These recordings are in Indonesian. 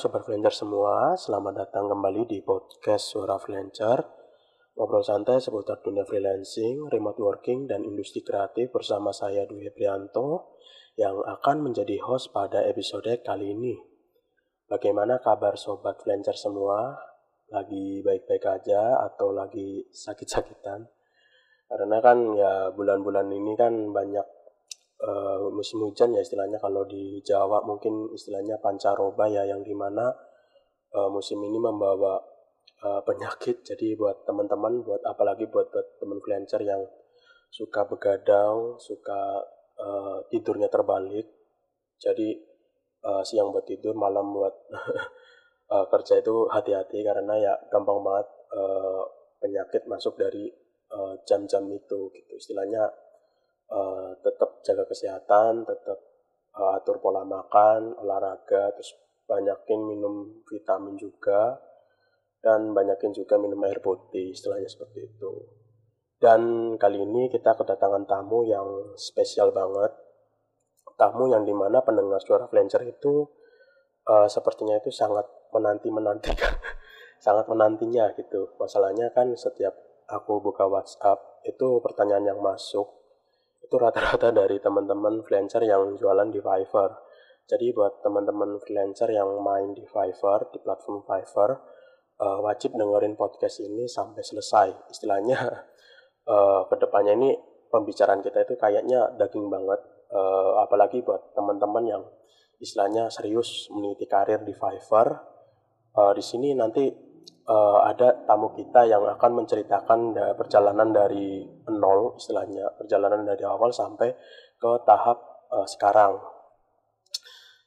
Sobat Freelancer semua, selamat datang kembali di podcast Suara Freelancer Ngobrol santai seputar dunia freelancing, remote working, dan industri kreatif bersama saya Dwi Prianto yang akan menjadi host pada episode kali ini Bagaimana kabar Sobat Freelancer semua? Lagi baik-baik aja atau lagi sakit-sakitan? Karena kan ya bulan-bulan ini kan banyak uh, musim hujan ya istilahnya. Kalau di Jawa mungkin istilahnya pancaroba ya yang di mana uh, musim ini membawa uh, penyakit. Jadi buat teman-teman buat apalagi buat buat teman freelancer yang suka begadang suka uh, tidurnya terbalik. Jadi uh, siang buat tidur malam buat uh, kerja itu hati-hati karena ya gampang banget uh, penyakit masuk dari jam-jam uh, itu gitu. Istilahnya uh, tetap jaga kesehatan, tetap uh, atur pola makan, olahraga, terus banyakin minum vitamin juga, dan banyakin juga minum air putih, istilahnya seperti itu. Dan kali ini kita kedatangan tamu yang spesial banget, tamu yang di mana pendengar suara Flancer itu uh, sepertinya itu sangat menanti-menantikan, sangat menantinya gitu. Masalahnya kan setiap aku buka WhatsApp itu pertanyaan yang masuk itu rata-rata dari teman-teman freelancer yang jualan di Fiverr. Jadi buat teman-teman freelancer yang main di Fiverr, di platform Fiverr, uh, wajib dengerin podcast ini sampai selesai. Istilahnya uh, ke depannya ini pembicaraan kita itu kayaknya daging banget. Uh, apalagi buat teman-teman yang istilahnya serius meniti karir di Fiverr. Uh, di sini nanti uh, ada tamu kita yang akan menceritakan da perjalanan dari nol istilahnya perjalanan dari awal sampai ke tahap uh, sekarang.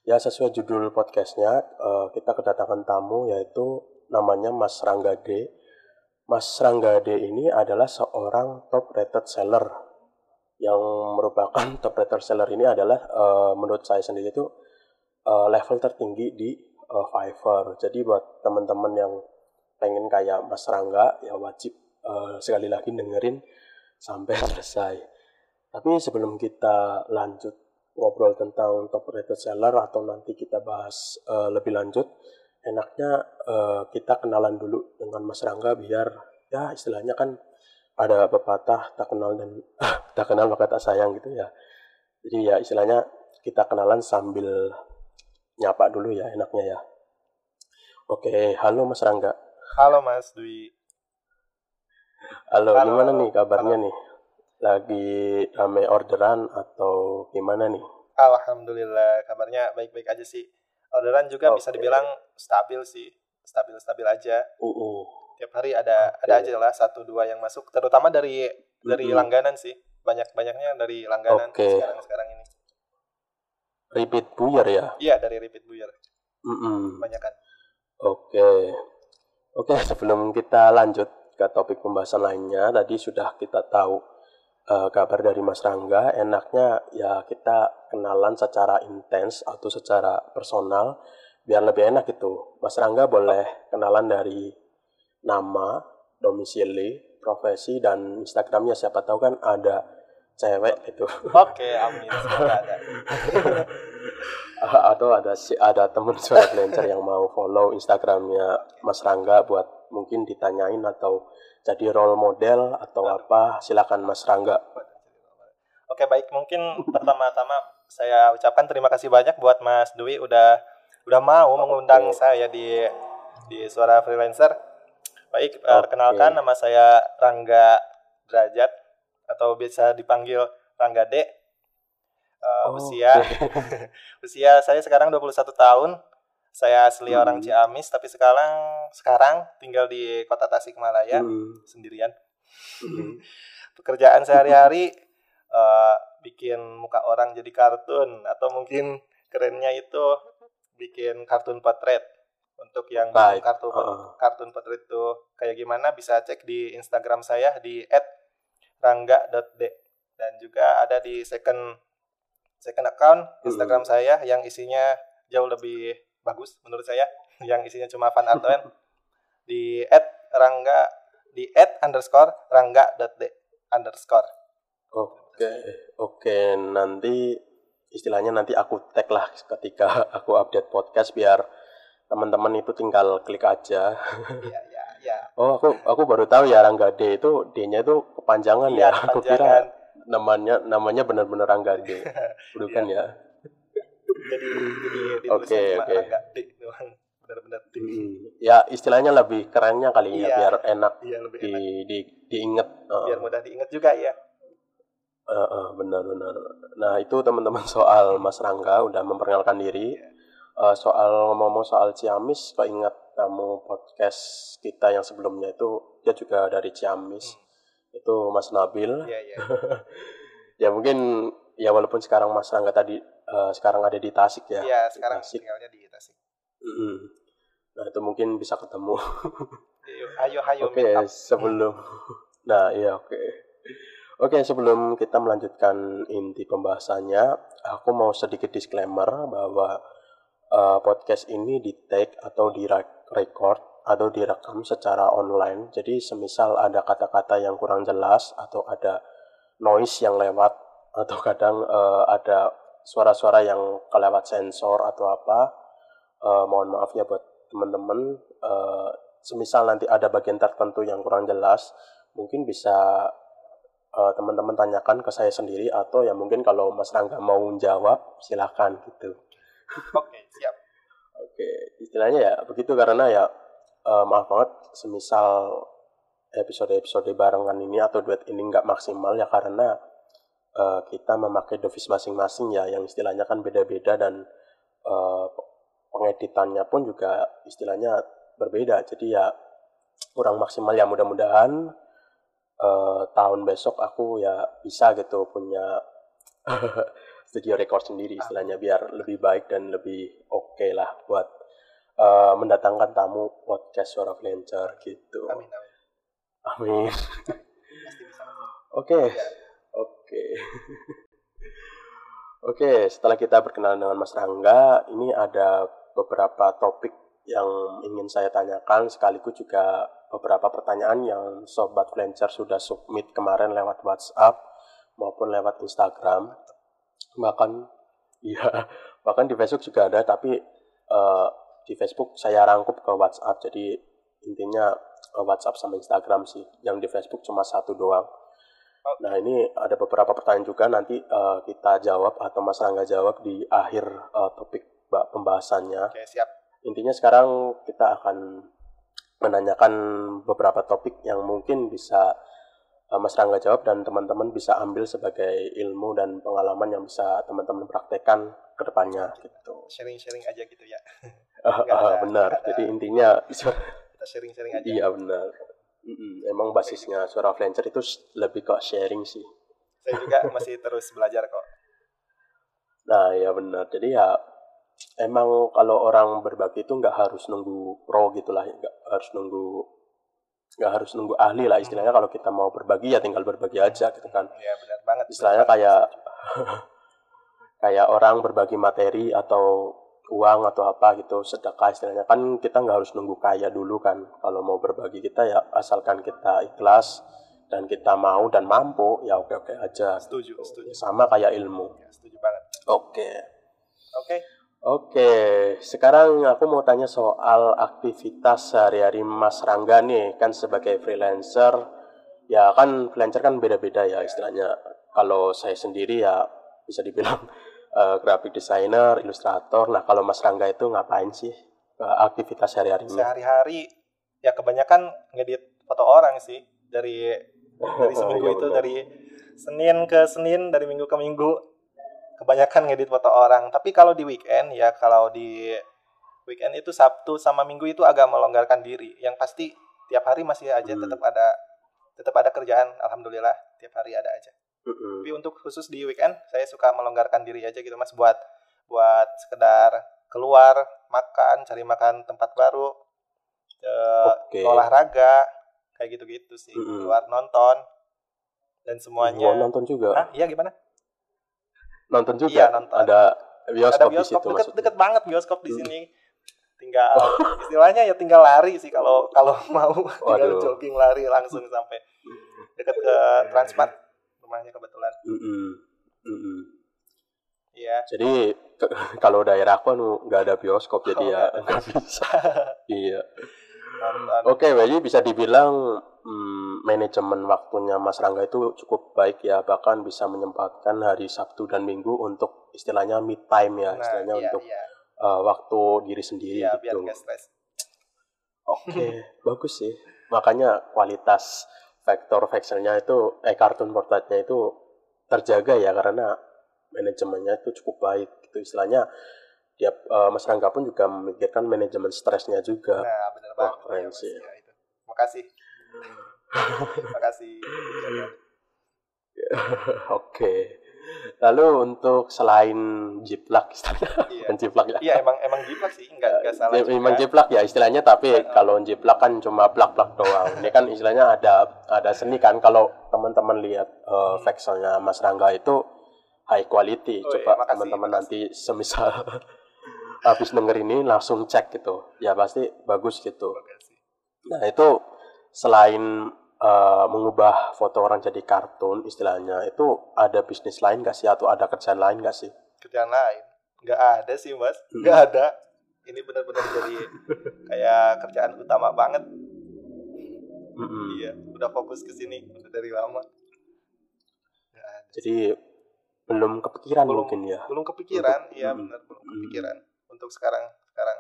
Ya sesuai judul podcastnya uh, kita kedatangan tamu yaitu namanya Mas Ranggade Mas Ranggade ini adalah seorang top rated seller. Yang merupakan top rated seller ini adalah uh, menurut saya sendiri itu uh, level tertinggi di Fiverr. Jadi buat teman-teman yang pengen kayak Mas Rangga ya wajib uh, sekali lagi dengerin sampai selesai. Tapi sebelum kita lanjut ngobrol tentang top rated seller atau nanti kita bahas uh, lebih lanjut, enaknya uh, kita kenalan dulu dengan Mas Rangga biar ya istilahnya kan ada pepatah tak kenal dan tak kenal maka tak sayang gitu ya. Jadi ya istilahnya kita kenalan sambil nyapa dulu ya enaknya ya. Oke, halo Mas Rangga. Halo Mas Dwi. Halo, Halo. gimana nih kabarnya Halo. nih? Lagi rame orderan atau gimana nih? Alhamdulillah, kabarnya baik-baik aja sih. Orderan juga okay. bisa dibilang stabil sih, stabil-stabil aja. Uh, uh. Tiap hari ada okay. ada aja lah satu dua yang masuk, terutama dari dari uh -uh. langganan sih. Banyak-banyaknya dari langganan okay. sekarang sekarang ini. Repeat buyer ya? Iya, dari repeat buyer. -uh. Banyak kan. Oke. Okay. Oke, sebelum kita lanjut ke topik pembahasan lainnya, tadi sudah kita tahu uh, kabar dari Mas Rangga. Enaknya ya kita kenalan secara intens atau secara personal, biar lebih enak itu. Mas Rangga boleh kenalan dari nama, domisili, profesi, dan Instagramnya. Siapa tahu kan ada cewek itu. Oke, amin. Semoga ada. atau ada si ada teman suara freelancer yang mau follow Instagramnya Mas Rangga buat mungkin ditanyain atau jadi role model atau apa silakan Mas Rangga. Oke baik mungkin pertama-tama saya ucapkan terima kasih banyak buat Mas Dwi udah udah mau okay. mengundang saya di di suara freelancer. Baik okay. perkenalkan nama saya Rangga Derajat atau bisa dipanggil Rangga D uh, oh, usia usia saya sekarang 21 tahun saya asli hmm. orang Ciamis tapi sekarang sekarang tinggal di kota Tasikmalaya hmm. sendirian hmm. pekerjaan sehari-hari uh, bikin muka orang jadi kartun atau mungkin kerennya itu bikin kartun potret untuk yang bikin kartun uh. kartun potret itu kayak gimana bisa cek di Instagram saya di @rangga.d dan juga ada di second second account hmm. Instagram hmm. saya yang isinya jauh lebih bagus menurut saya yang isinya cuma fun art di at rangga di at underscore rangga dot d underscore oke okay. oke okay. nanti istilahnya nanti aku tag lah ketika aku update podcast biar teman-teman itu tinggal klik aja. Iya, iya, iya. Oh, aku aku baru tahu ya Rangga D itu D-nya itu kepanjangan Iya, ya. Aku kira. Namanya namanya benar-benar Rangga D. Bukan ya? Jadi jadi Oke, oke. Benar-benar D. Mm, Ya istilahnya lebih kerennya kali ya Iya. biar enak Iya, lebih di, enak. di diinget. Uh, Biar mudah diingat juga ya. uh, uh, benar-benar. Nah itu teman-teman soal Mas Rangga udah memperkenalkan diri. Uh, soal ngomong soal Ciamis, kok ingat kamu podcast kita yang sebelumnya itu dia juga dari Ciamis. Itu Mas Nabil. Iya, iya. ya mungkin ya walaupun sekarang Mas Rangga tadi uh, sekarang ada di Tasik ya. Iya, sekarang Tasik. tinggalnya di Tasik. Mm-mm. Nah itu mungkin bisa ketemu. Ayo, ayo, ayo Oke, up. sebelum Nah, iya oke. Oke, sebelum kita melanjutkan inti pembahasannya, aku mau sedikit disclaimer bahwa uh, podcast ini di take atau di rec- record atau direkam secara online. Jadi, semisal ada kata-kata yang kurang jelas atau ada noise yang lewat atau kadang uh, ada suara-suara yang kelewat sensor atau apa, uh, mohon maaf ya buat teman-teman. Uh, semisal nanti ada bagian tertentu yang kurang jelas, mungkin bisa uh, teman-teman tanyakan ke saya sendiri atau ya mungkin kalau Mas Rangga mau jawab silakan gitu. Oke, siap. Oke, istilahnya ya begitu karena ya uh, maaf banget semisal episode-episode barengan ini atau duet ini nggak maksimal ya karena uh, kita memakai device masing-masing ya yang istilahnya kan beda-beda dan uh, pengeditannya pun juga istilahnya berbeda. Jadi ya kurang maksimal ya mudah-mudahan eh, tahun besok aku ya bisa gitu punya studio record sendiri istilahnya biar lebih baik dan lebih oke lah buat eh, mendatangkan tamu podcast suara flancer gitu. Amin, amin. amin. Oke oke. Oke setelah kita berkenalan dengan Mas Rangga ini ada beberapa topik yang ingin saya tanyakan sekaligus juga beberapa pertanyaan yang sobat Flancer sudah submit kemarin lewat WhatsApp maupun lewat Instagram. Bahkan ya bahkan di Facebook juga ada tapi eh, di Facebook saya rangkup ke WhatsApp. Jadi intinya WhatsApp sama Instagram sih. Yang di Facebook cuma satu doang. Nah ini ada beberapa pertanyaan juga. Nanti eh, kita jawab atau Mas Rangga jawab di akhir eh, topik ba- pembahasannya. Oke, siap. intinya sekarang kita akan menanyakan beberapa topik yang mungkin bisa uh, Mas Rangga jawab dan teman-teman bisa ambil sebagai ilmu dan pengalaman yang bisa teman-teman praktekkan ke depannya gitu. Sharing-sharing aja gitu ya. Ah, ada- benar. ada. Jadi intinya Kita sharing-sharing aja. iya benar. Mm-mm, Emang basisnya suara flancer itu lebih ke sharing sih. Saya juga masih terus belajar kok. Nah ya benar. Jadi ya emang kalau orang berbagi itu nggak harus nunggu pro gitulah, nggak harus nunggu nggak harus nunggu ahli lah istilahnya kalau kita mau berbagi ya tinggal berbagi aja gitu kan. Iya, benar banget. Istilahnya kayak kayak orang berbagi materi atau uang atau apa gitu sedekah istilahnya kan kita nggak harus nunggu kaya dulu kan kalau mau berbagi kita ya asalkan kita ikhlas dan kita mau dan mampu ya oke oke aja Setuju, setuju. sama kayak ilmu Ya, setuju banget. oke Oke. Oke, sekarang aku mau tanya soal aktivitas sehari-hari Mas Rangga nih, kan sebagai freelancer, ya kan freelancer kan beda-beda ya istilahnya. Kalau saya sendiri ya bisa dibilang eh, graphic designer, ilustrator. Nah kalau Mas Rangga itu ngapain sih eh, aktivitas sehari-harinya? Sehari-hari ya kebanyakan ngedit foto orang sih dari dari seminggu Iya, itu dari Senin ke Senin, dari minggu ke minggu kebanyakan ngedit foto orang. Tapi kalau di weekend ya kalau di weekend itu Sabtu sama Minggu itu agak melonggarkan diri. Yang pasti tiap hari masih aja Hmm. tetap ada tetap ada kerjaan. Alhamdulillah tiap hari ada aja. Mm-mm. Tapi untuk khusus di weekend saya suka melonggarkan diri aja gitu Mas buat buat sekedar keluar makan, cari makan tempat baru, eh, Oke. olahraga kayak gitu-gitu sih. Mm-mm. Keluar nonton dan Mau semuanya. nonton juga? Hah? Iya gimana? Nonton juga? Iya, nonton. Ada bioskop, Ada di situ bioskop deket, maksudnya? deket banget bioskop di Hmm. sini. Tinggal istilahnya ya tinggal lari sih kalau kalau mau tinggal Waduh. jogging lari langsung sampai deket ke Transmart rumahnya kebetulan. Mm-mm. Mm-mm. Iya Iya. Jadi kalau daerah aku anu nggak ada bioskop jadi Oh, ya nggak bisa. iya. Oke, jadi bisa dibilang hmm, manajemen waktunya Mas Rangga itu cukup baik ya, bahkan bisa menyempatkan hari Sabtu dan Minggu untuk istilahnya me time ya, Nah, istilahnya iya, untuk iya. uh, waktu diri sendiri Iya, gitu. Oke, bagus sih. Makanya kualitas vektor vekselnya itu, eh kartun portretnya itu terjaga ya karena manajemennya itu cukup baik gitu. Istilahnya dia eh, Mas Rangga pun juga memikirkan manajemen stresnya juga. Nah, benar banget. keren Iya, sih. Ya, itu. Makasih. Makasih. Oke. Lalu untuk selain jiplak istilahnya, Iya. jiplak ya. Iya, emang emang jiplak sih, nggak nggak salah Ya, juga. Memang jiplak ya istilahnya, tapi kalau jiplak kan cuma plak-plak doang. Ini kan istilahnya ada ada seni kan. Kalau teman-teman lihat uh, vekselnya Mas Rangga itu high quality. Oh, iya, Coba makasih, teman-teman nanti semisal habis denger ini langsung cek gitu. Ya pasti bagus gitu. Nah itu selain uh, mengubah foto orang jadi kartun istilahnya, itu ada bisnis lain gak sih atau ada kerjaan lain gak sih? Kerjaan lain nggak ada sih mas, Hmm. nggak ada. Ini benar-benar jadi kayak kerjaan utama banget. Mm-mm. Iya, udah fokus ke sini udah dari lama. Jadi belum kepikiran Belum. mungkin ya. Belum kepikiran, Untuk- iya Mm. benar belum Mm. kepikiran untuk sekarang. Sekarang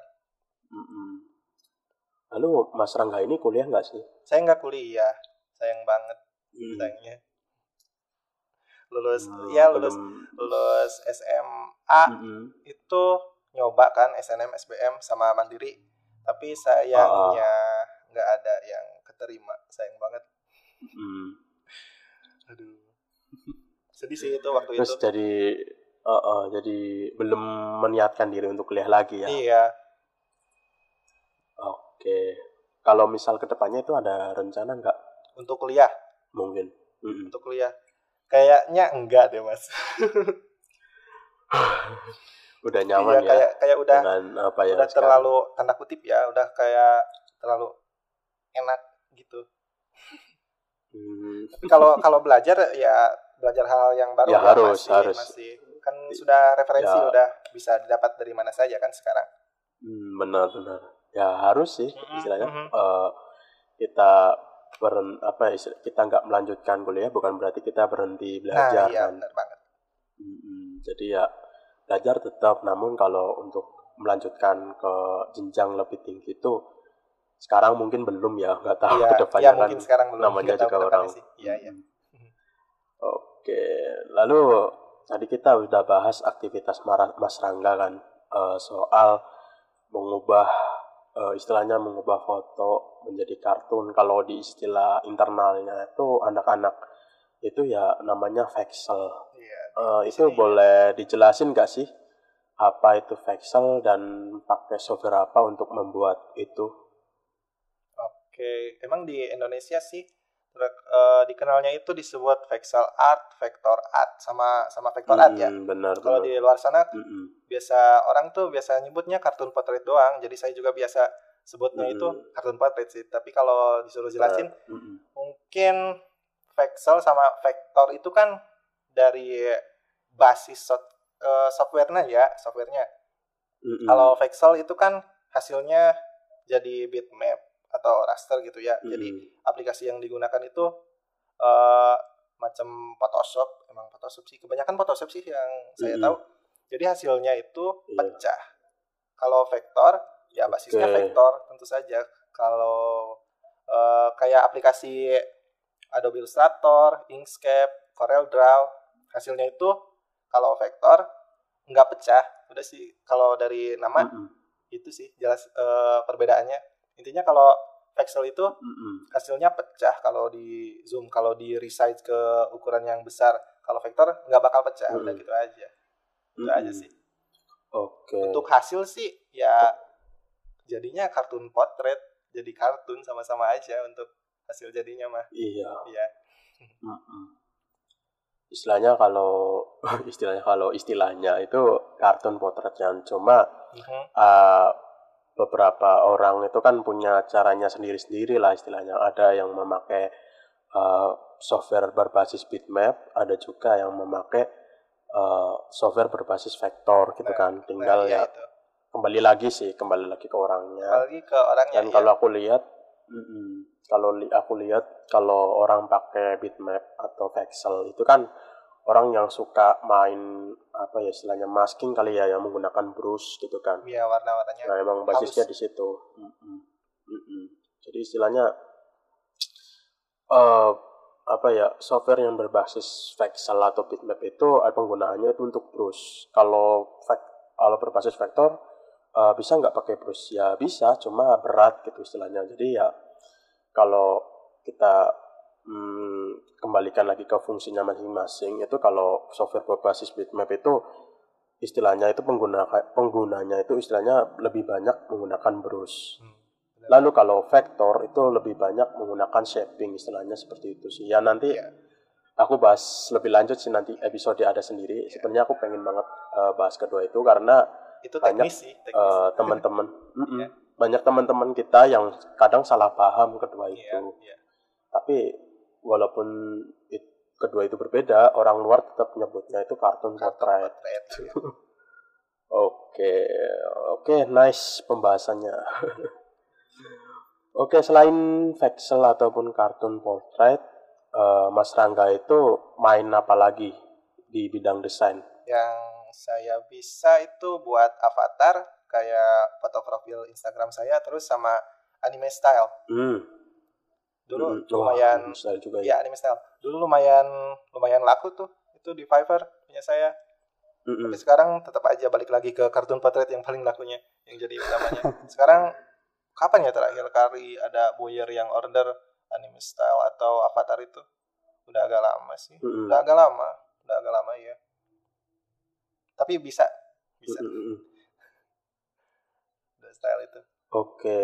Mm-mm. Lalu Mas Rangga ini kuliah nggak sih? saya nggak kuliah, sayang banget sayangnya. Lulus, Hmm, ya lulus belum- lulus SMA Mm-mm. itu nyoba kan SNM SBM sama Mandiri tapi sayangnya nggak ada yang keterima sayang banget Mm. aduh sedih sih itu waktu Terus itu jadi uh, uh, jadi belum meniatkan diri untuk kuliah lagi ya. iya Oke. Kalau misal ke depannya itu ada rencana nggak? Untuk kuliah Mungkin. Mm-mm. untuk kuliah kayaknya enggak deh mas Udah iya nyaman ya kayak kayak udah dengan apa ya? udah sekarang. terlalu tanda kutip ya udah kayak terlalu enak gitu Hmm, tapi kalau kalau belajar ya belajar hal yang baru Ya, harus, masih, harus. masih kan sudah referensi Ya. udah bisa didapat dari mana saja kan sekarang hmm, benar-benar. Ya harus sih istilahnya. mhm. eh, kita beren, apa ya, istilah- kita nggak melanjutkan kuliah bukan berarti kita berhenti belajar nah iya kan. benar banget Mm-mm. Jadi ya belajar tetap, namun kalau untuk melanjutkan ke jenjang lebih tinggi itu sekarang mungkin belum ya, nggak tahu Iya, ke depannya ya kan mungkin sekarang belum namanya juga orang. Iya, iya. Oke, lalu tadi kita udah bahas aktivitas Mas Rangga kan eh, soal mengubah eh, istilahnya mengubah foto menjadi kartun. Kalau di istilah internalnya itu anak-anak itu ya namanya vexel. Iya. Eh, di itu sini. boleh dijelasin nggak sih apa itu vexel dan pakai software apa untuk membuat itu? Oke, emang di Indonesia sih eh, dikenalnya itu disebut vexel art, vector art sama sama vector art ya. Hmm, benar Kalau di luar sana Mm-mm. biasa orang tuh biasa nyebutnya kartun potret doang. Jadi saya juga biasa sebutnya itu Hmm. kartun potret sih. Tapi kalau disuruh jelasin Mm-mm. mungkin vexel sama vector itu kan dari basis soft, eh, softwarenya ya, softwarenya. Mm-mm. Kalau vexel itu kan hasilnya jadi bitmap atau raster gitu ya. Jadi Mm-mm. aplikasi yang digunakan itu eh macam Photoshop, emang Photoshop sih. Kebanyakan Photoshop sih yang saya Mm-mm. tahu. Jadi hasilnya itu Iya. pecah. Kalau vektor, ya basisnya Oke. vektor tentu saja. Kalau eh, kayak aplikasi Adobe Illustrator, Inkscape, Corel Draw, hasilnya itu kalau vektor nggak pecah. Udah sih kalau dari nama Mm-mm. itu sih jelas eh, perbedaannya. Intinya kalau pixel itu hasilnya pecah kalau di zoom, kalau di resize ke ukuran yang besar. Kalau vektor nggak bakal pecah, udah Mm-mm. gitu aja. Itu aja Mm-mm. sih. Oke. Untuk hasil sih ya jadinya kartun potret, jadi kartun sama-sama aja untuk hasil jadinya mah. Iya. Iya. Istilahnya kalau istilahnya kalau istilahnya itu kartun potretnya cuma Mhm. uh, beberapa orang itu kan punya caranya sendiri-sendiri lah istilahnya. Ada yang memakai uh, software berbasis bitmap, ada juga yang memakai uh, software berbasis vektor gitu Nah, kan Nah, tinggal iya ya itu. kembali lagi sih kembali lagi ke orangnya Apalagi ke orangnya. dan ya. kalau aku lihat mm-mm, kalau li- aku lihat kalau orang pakai bitmap atau voxel itu kan orang yang suka main apa ya istilahnya masking kali ya yang menggunakan brush gitu kan Iya warna-warnanya. Nah, emang basisnya di situ. Mm-mm. Mm-mm. Jadi istilahnya eh apa ya software yang berbasis Vexel atau bitmap itu eh, penggunaannya itu untuk brush. Kalau kalau berbasis vektor eh, bisa nggak pakai brush? Ya bisa, cuma berat gitu istilahnya. Jadi ya kalau kita mm, kembalikan lagi ke fungsinya masing-masing itu kalau software berbasis bitmap itu istilahnya itu pengguna penggunanya itu istilahnya lebih banyak menggunakan brush. Hmm. Lalu kalau vektor itu lebih banyak menggunakan shaping istilahnya seperti itu sih. Ya nanti Iya. aku bahas lebih lanjut sih nanti episode ada sendiri. Sebenarnya aku pengen banget eh, bahas kedua itu karena itu banyak, sih, eh, teman-teman mm-mm, Iya. banyak teman-teman kita yang kadang salah paham kedua Iya, itu. iya. Tapi walaupun it- kedua itu berbeda, orang luar tetap menyebutnya itu kartun Kartu potret. iya. Oke, oke, nice pembahasannya. oke, selain Vexel ataupun kartun portrait, eh, Mas Rangga itu main apa lagi di bidang desain? Yang saya bisa itu buat avatar kayak foto profil Instagram saya terus sama anime style. Hmm, Dulu hmm, lumayan style juga ya ya. anime style. Dulu lumayan lumayan laku tuh itu di Fiverr punya saya. Mm-mm. Tapi sekarang tetap aja balik lagi ke kartun potret yang paling lakunya yang jadi utamanya. Sekarang kapan ya terakhir kali ada buyer yang order anime style atau avatar itu? Udah agak lama sih. Mm-mm. Udah agak lama, udah agak lama ya. Tapi bisa, bisa the style itu. Oke,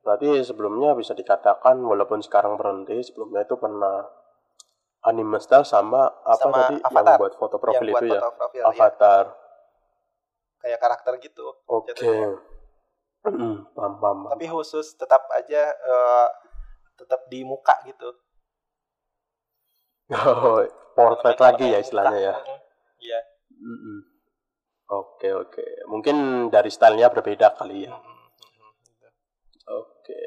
berarti sebelumnya bisa dikatakan walaupun sekarang berhenti, sebelumnya itu pernah anime style sama apa Sama tadi Avatar. yang buat foto profil yang buat itu ya? profil ya, Avatar. kayak karakter gitu. Oke. Jatuhnya. Hmm, paham, paham. Tapi khusus tetap aja eh, tetap di muka gitu. Oh, portrait lagi ya istilahnya ya. Iya. Oke oke, mungkin dari stylenya berbeda kali ya. Mm-mm. Mm-mm. Gitu. Oke.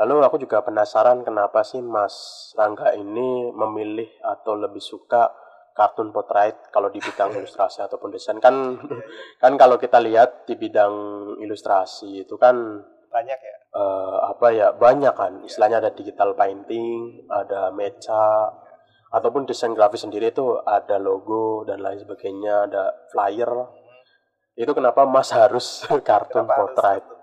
Lalu aku juga penasaran kenapa sih Mas Rangga ini memilih atau lebih suka kartun portrait kalau di bidang ilustrasi ataupun desain kan kan kalau kita lihat di bidang ilustrasi itu kan Banyak ya. eh, apa ya banyak kan istilahnya ada digital painting, ada mecha ataupun desain grafis sendiri itu ada logo dan lain sebagainya, ada flyer. Mm. Itu kenapa Mas harus kartun Kenapa harus portrait? kartun?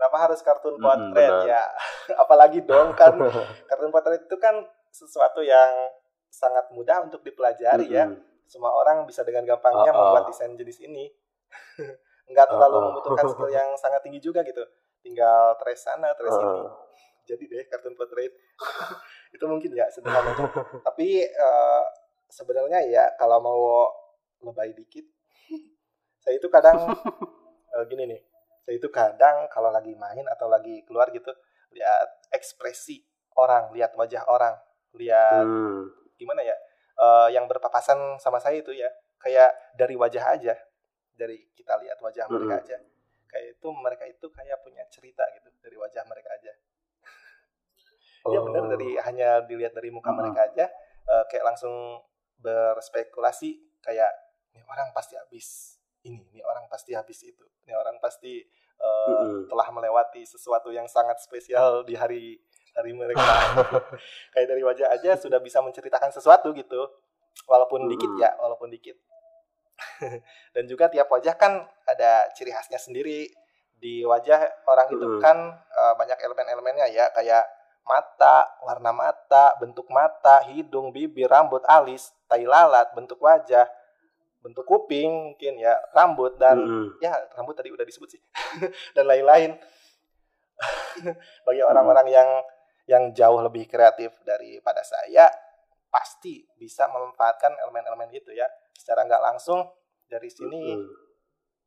Kenapa harus kartun potret benar. ya? Apalagi dong kan kartun potret itu kan sesuatu yang sangat mudah untuk dipelajari ya. Mm-mm. Semua orang bisa dengan gampangnya Ah, ah. membuat desain jenis ini. Nggak terlalu Ah, ah. membutuhkan skill yang sangat tinggi juga gitu. Tinggal trace sana, trace sini. Heeh. Jadi deh kartun portrait. itu mungkin ya sederhana. Tapi eh, sebenarnya ya kalau mau lebay dikit, saya itu kadang eh, gini nih. Saya itu kadang kalau lagi main atau lagi keluar gitu lihat ekspresi orang, lihat wajah orang, lihat Hmm. gimana ya eh, yang berpapasan sama saya itu ya kayak dari wajah aja dari kita lihat wajah mereka Mm-mm. aja kayak itu mereka itu kayak punya cerita gitu dari wajah mereka aja ya benar Oh. dari hanya dilihat dari muka Mm-mm. mereka aja eh, kayak langsung berspekulasi kayak ini orang pasti habis ini ini orang pasti habis itu. Ini orang pasti eh, Mm-mm. telah melewati sesuatu yang sangat spesial di hari hari mereka. Kayak dari wajah aja sudah bisa menceritakan sesuatu gitu. Walaupun Hmm. dikit ya walaupun dikit. Dan juga tiap wajah kan ada ciri khasnya sendiri. Di wajah orang itu Hmm. kan eh, banyak elemen-elemennya ya. Kayak mata warna mata bentuk mata hidung bibir rambut alis tai lalat bentuk wajah bentuk kuping mungkin ya rambut dan Mm-mm. ya rambut tadi udah disebut sih dan lain-lain. Bagi orang-orang yang yang jauh lebih kreatif daripada saya pasti bisa memanfaatkan elemen-elemen itu ya. Secara nggak langsung dari sini Mm-mm.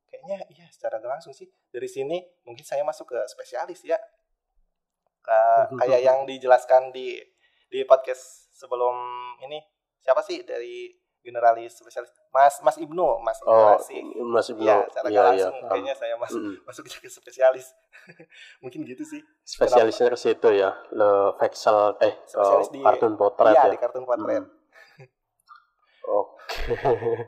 kayaknya iya secara nggak langsung sih. Dari sini mungkin saya masuk ke spesialis ya. Ka- kayak yang dijelaskan di di podcast sebelum ini. Siapa sih dari generalis spesialis Mas Mas Ibnu Mas Ibnu Oh, asik. Mas Ibnu. Iya, secara Iya, iya. langsung kayaknya saya masuk Mm. masuk ke spesialis. Mungkin gitu sih. Spesialisnya ke situ ya, le Vexel eh Spesialis oh, di- kartun potret iya, ya. di kartun potret. Oke.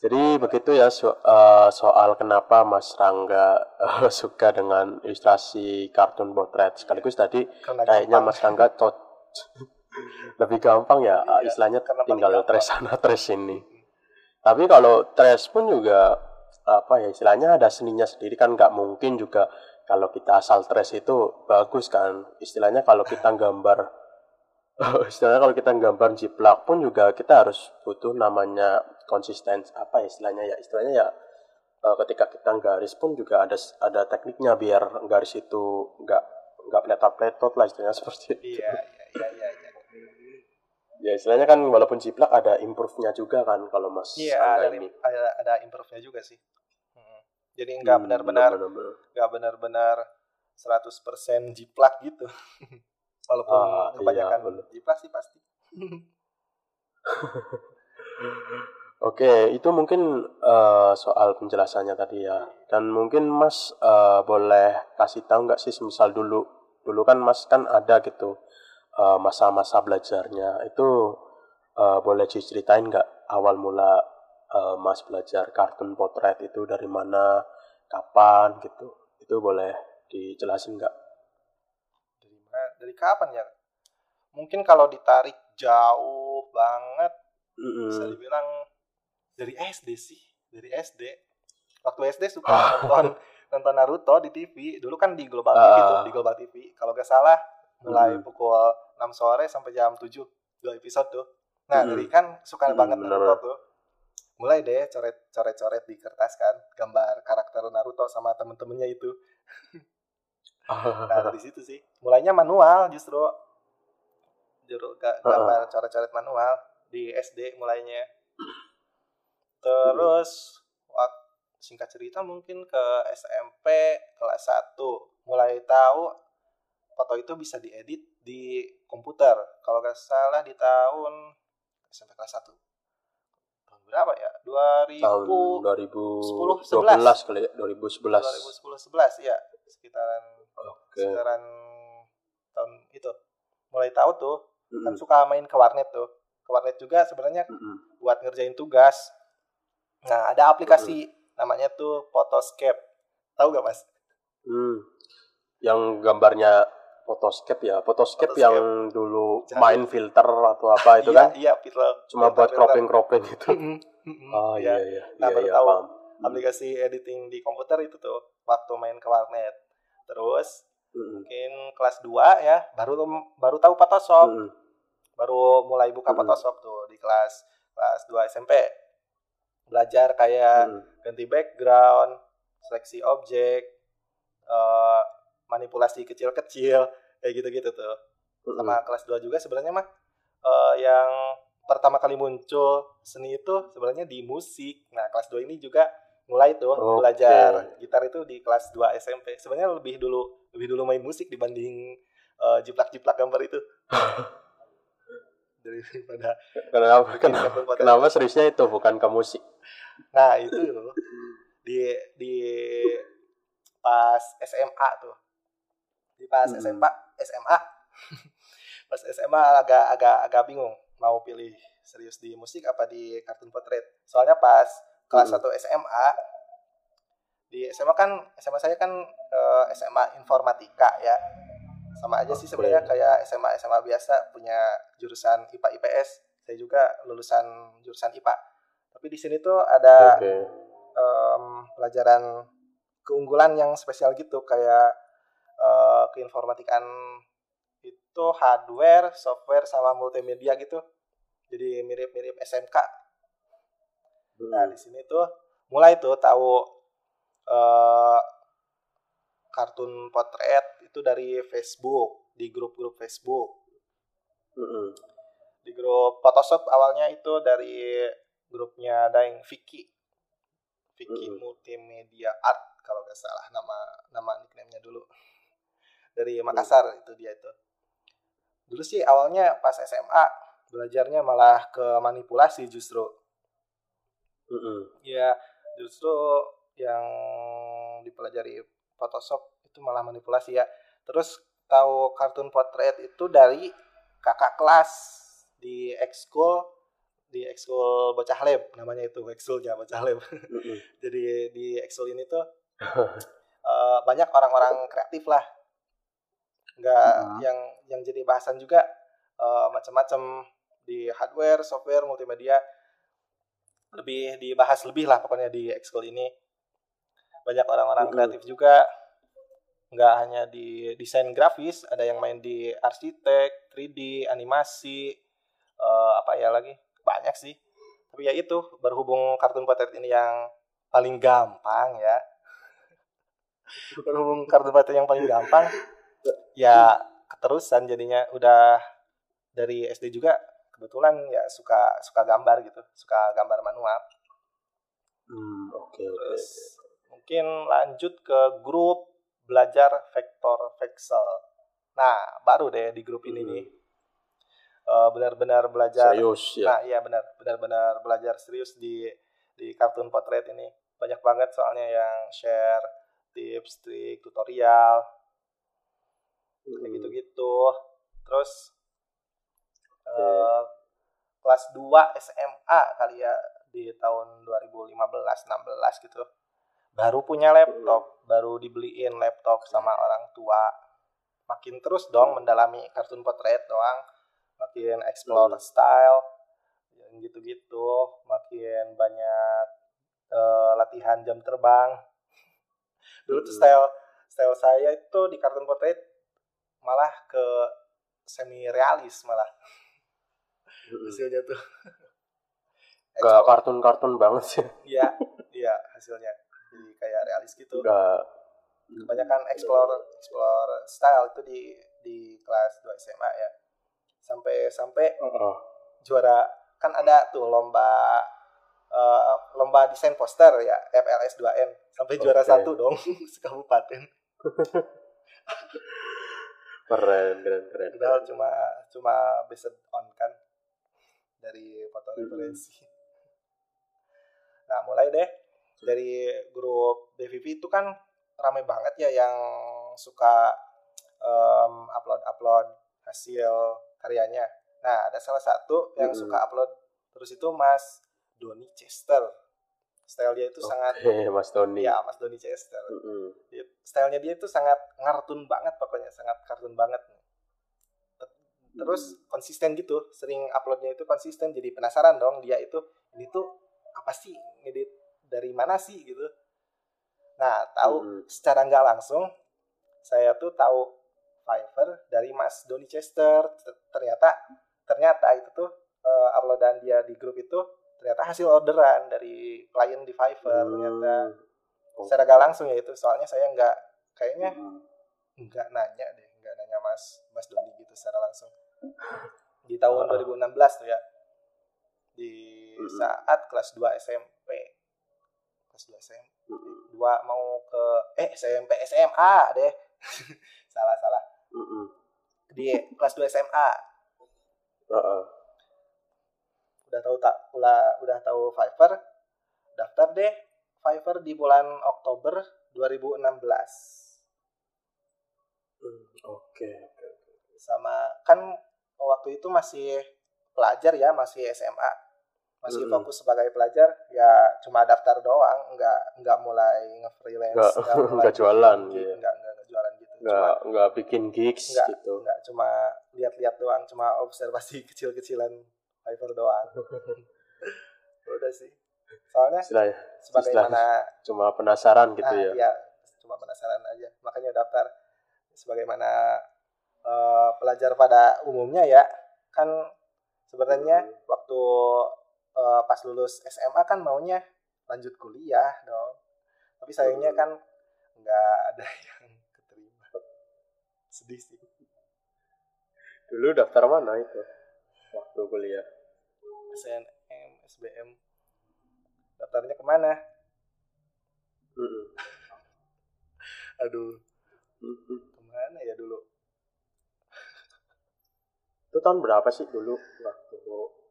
Jadi begitu ya so- eh, soal kenapa Mas Rangga eh, suka dengan ilustrasi kartun potret. Sekaligus tadi Karena kayaknya. Mas Rangga cocok lebih gampang ya Iya, istilahnya karena tinggal trace sana sini. Tapi kalau trace pun juga apa ya istilahnya ada seninya sendiri kan nggak mungkin juga kalau kita asal trace itu bagus kan. Istilahnya kalau kita gambar istilahnya kalau kita gambar jiplak pun juga kita harus butuh namanya konsisten apa ya istilahnya ya istilahnya ya eh, ketika kita garis pun juga ada ada tekniknya biar garis itu nggak nggak pletot-pletot lah istilahnya seperti itu. Iya, iya, iya, iya. Ya istilahnya kan walaupun jiplak ada improve-nya juga kan kalau Mas Iya, ada, ini. ada, ada improve-nya juga sih. Hmm. Jadi nggak Hmm, benar-benar nggak benar-benar 100% jiplak gitu. Walaupun Ah, iya, kebanyakan benar. jiplak sih pasti. Oke, itu mungkin eh, soal penjelasannya tadi ya. Dan mungkin Mas eh, boleh kasih tahu nggak sih, misal dulu, dulu kan Mas kan ada gitu eh, masa-masa belajarnya. Itu eh, boleh diceritain nggak awal mula eh, Mas belajar kartun potret itu dari mana, kapan gitu? Itu boleh dijelasin nggak? dari mana dari kapan ya mungkin kalau ditarik jauh banget bisa Mm-mm. dibilang dari SD sih dari SD waktu SD suka nonton nonton Naruto di TV dulu kan di Global TV tuh Ah. di Global TV kalau gak salah mulai Mm. pukul 6 sore sampai jam 7 dua episode tuh nah Mm. dari kan suka Mm, banget bener. Naruto tuh mulai deh coret coret coret di kertas kan gambar karakter Naruto sama temen-temennya itu Nah dari situ sih. Mulainya manual justru. Heeh. gambar coret-coret manual di SD mulainya. Terus wak- singkat cerita mungkin ke SMP kelas 1 mulai tahu foto itu bisa diedit di komputer. Kalau nggak salah di tahun SMP kelas 1. Tahun berapa ya? 2000 tahun 2012 kali ya 2011 2010 11 ya sekitaran oke sekitaran tahun itu mulai tahu tuh kan Mm-mm. suka main ke warnet tuh ke warnet juga sebenarnya Mm-mm. buat ngerjain tugas nah ada aplikasi namanya tuh Photoscape tahu gak mas Hmm. yang gambarnya Photoscape ya Photoscape, Photoscape. yang dulu Jadi- main filter atau apa itu iya kan iya filter cuma buat filter- cropping cropping itu Mm-mm, mm-mm, oh iya. iya iya Nah, iya, baru iya tahu. paham aplikasi editing di komputer itu tuh waktu main ke warnet terus Mm-mm. mungkin kelas 2 ya baru baru tahu Photoshop Mm-mm. baru mulai buka Mm-mm. Photoshop tuh di kelas kelas 2 SMP belajar kayak Mm-mm. ganti background seleksi objek eh, manipulasi kecil-kecil kayak gitu-gitu tuh. Sama kelas 2 juga sebenarnya mah eh, yang pertama kali muncul seni itu sebenarnya di musik. Nah kelas 2 ini juga mulai tuh Oke. belajar gitar itu di kelas 2 SMP sebenarnya lebih dulu lebih dulu main musik dibanding eh, jiplak-jiplak gambar itu. Daripada kenapa? kenapa? kenapa seriusnya itu bukan ke musik? Nah itu di di pas SMA tuh. Di pas Hmm. SMA SMA pas SMA agak agak agak bingung mau pilih serius di musik apa di kartun potret. Soalnya pas kelas Hmm. 1 SMA di SMA kan SMA saya kan eh, SMA informatika ya. Sama aja sih Oke. sebenarnya kayak SMA SMA biasa punya jurusan IPA IPS saya juga lulusan jurusan IPA tapi di sini tuh ada oke. em, pelajaran keunggulan yang spesial gitu. Kayak eh, keinformatikan itu hardware, software sama multimedia gitu. Jadi mirip-mirip SMK. Nah, di sini tuh mulai tuh tahu eh, kartun potret itu dari Facebook, di grup-grup Facebook. Mm-mm. Di grup Photoshop awalnya itu dari grupnya Daeng Vicky. Vicky Mm-mm. Multimedia Art kalau nggak salah nama nama nickname-nya dulu. Dari Makassar itu dia itu. Dulu sih awalnya pas SMA belajarnya malah ke manipulasi justru Mm-mm. ya justru yang dipelajari Photoshop itu malah manipulasi ya terus tahu kartun potret itu dari kakak kelas di ekskul di ekskul bocah lab namanya itu ekskulnya bocah lab Mm-mm. jadi di ekskul ini tuh eh, banyak orang-orang kreatif lah nggak Mhm. yang yang jadi bahasan juga eh, macam-macam di hardware software multimedia. Lebih dibahas lebih lah pokoknya di ekskul ini. Banyak orang-orang Mhm. kreatif juga. Nggak hanya di desain grafis ada yang main di arsitek 3D animasi eh, apa ya lagi? Banyak sih. Tapi ya itu berhubung kartun potret ini yang paling gampang ya. Berhubung kartun potret yang paling gampang ya keterusan jadinya udah dari SD juga kebetulan ya suka suka gambar gitu suka gambar manual Hmm, oke oke. terus mungkin lanjut ke grup belajar vektor veksel nah baru deh di grup ini Hmm. nih Eh, benar-benar belajar Serius ya. Nah, iya benar, benar-benar belajar serius di di kartun potret ini. Banyak banget soalnya yang share tips, trik, tutorial, kayak Mm-mm. gitu-gitu. Terus eh, kelas 2 SMA kali ya di tahun 2015 16 gitu. Baru punya laptop, baru dibeliin laptop sama orang tua. Makin terus dong mendalami kartun potret doang, makin explore Hmm. style yang gitu-gitu, makin banyak eh, latihan jam terbang. Dulu tuh Hmm. style style saya itu di kartun potret malah ke semi realis malah hasilnya tuh. Gak kartun-kartun banget sih. Iya, iya hasilnya. Jadi kayak realis gitu. Gak. Kebanyakan explore explore style itu di di kelas 2 SMA ya. Sampai sampai Heeh. juara kan ada tuh lomba eh, lomba desain poster ya FLS 2N sampai juara satu dong sekabupaten. Keren, keren, keren. Padahal cuma cuma based on kan dari foto referensi. Nah, mulai deh dari grup DVV itu kan ramai banget ya yang suka em, upload-upload hasil karyanya. Nah, ada salah satu yang Mm-mm. suka upload terus itu Mas Doni Chester. Style dia itu sangat Oke, Mas Tony. ya Mas Doni Chester. Mm-mm. Dia- stylenya dia itu sangat ngartun banget pokoknya sangat kartun banget Ter- terus konsisten gitu sering uploadnya itu konsisten jadi penasaran dong dia itu ini tuh apa sih ngedit dari mana sih gitu nah tahu Mm-mm. secara nggak langsung saya tuh tahu Fiverr dari Mas Doni Chester Ter- ternyata ternyata itu tuh eh, uploadan dia di grup itu ternyata hasil orderan dari klien di Fiverr ternyata Hmm. secara gak langsung ya itu soalnya saya nggak kayaknya Mm. nggak nanya deh nggak nanya mas mas Doni gitu secara langsung di tahun Ah. 2016 tuh ya di Mm-mm. saat kelas 2 SMP kelas 2 SMP Mm-mm. dua mau ke eh SMP SMA deh salah salah di kelas 2 SMA. Udah tahu tak udah udah tahu Fiverr daftar deh Fiverr di bulan Oktober 2016 Mm, Oke. sama kan waktu itu masih pelajar ya masih SMA masih Mm-mm. fokus sebagai pelajar ya cuma daftar doang nggak nggak mulai nge-freelance Nggak- mulai nggak jualan, gitu. nggak nggak nggak jualan gitu cuma Nggak nggak bikin gigs nggak gitu. nggak cuma lihat-lihat doang cuma observasi kecil-kecilan Fiverr doang udah sih soalnya Istilahnya sebagaimana cuma penasaran gitu Ah, ya. iya, cuma penasaran aja. Makanya daftar sebagaimana eh, pelajar pada umumnya ya. Kan sebenarnya Hmm. waktu eh, pas lulus SMA kan maunya lanjut kuliah dong. Tapi sayangnya Hmm. kan nggak ada yang keterima. Sedih sih. Dulu daftar mana itu? Waktu kuliah. SNM, SBM. Daftarnya ke mana? Aduh, ke mana ya dulu? Itu tahun berapa sih dulu waktu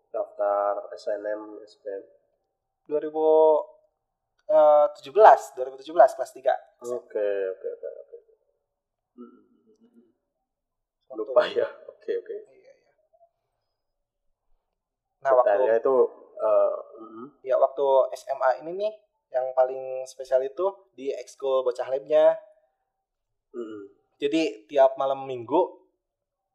daftar SNM SPM 2017 2017 kelas 3 oke oke oke oke lupa ya oke oke Iya, iya. Nah, waktu itu mm, ya waktu SMA ini nih yang paling spesial itu di ekskul bocah labnya. mm, Jadi tiap malam minggu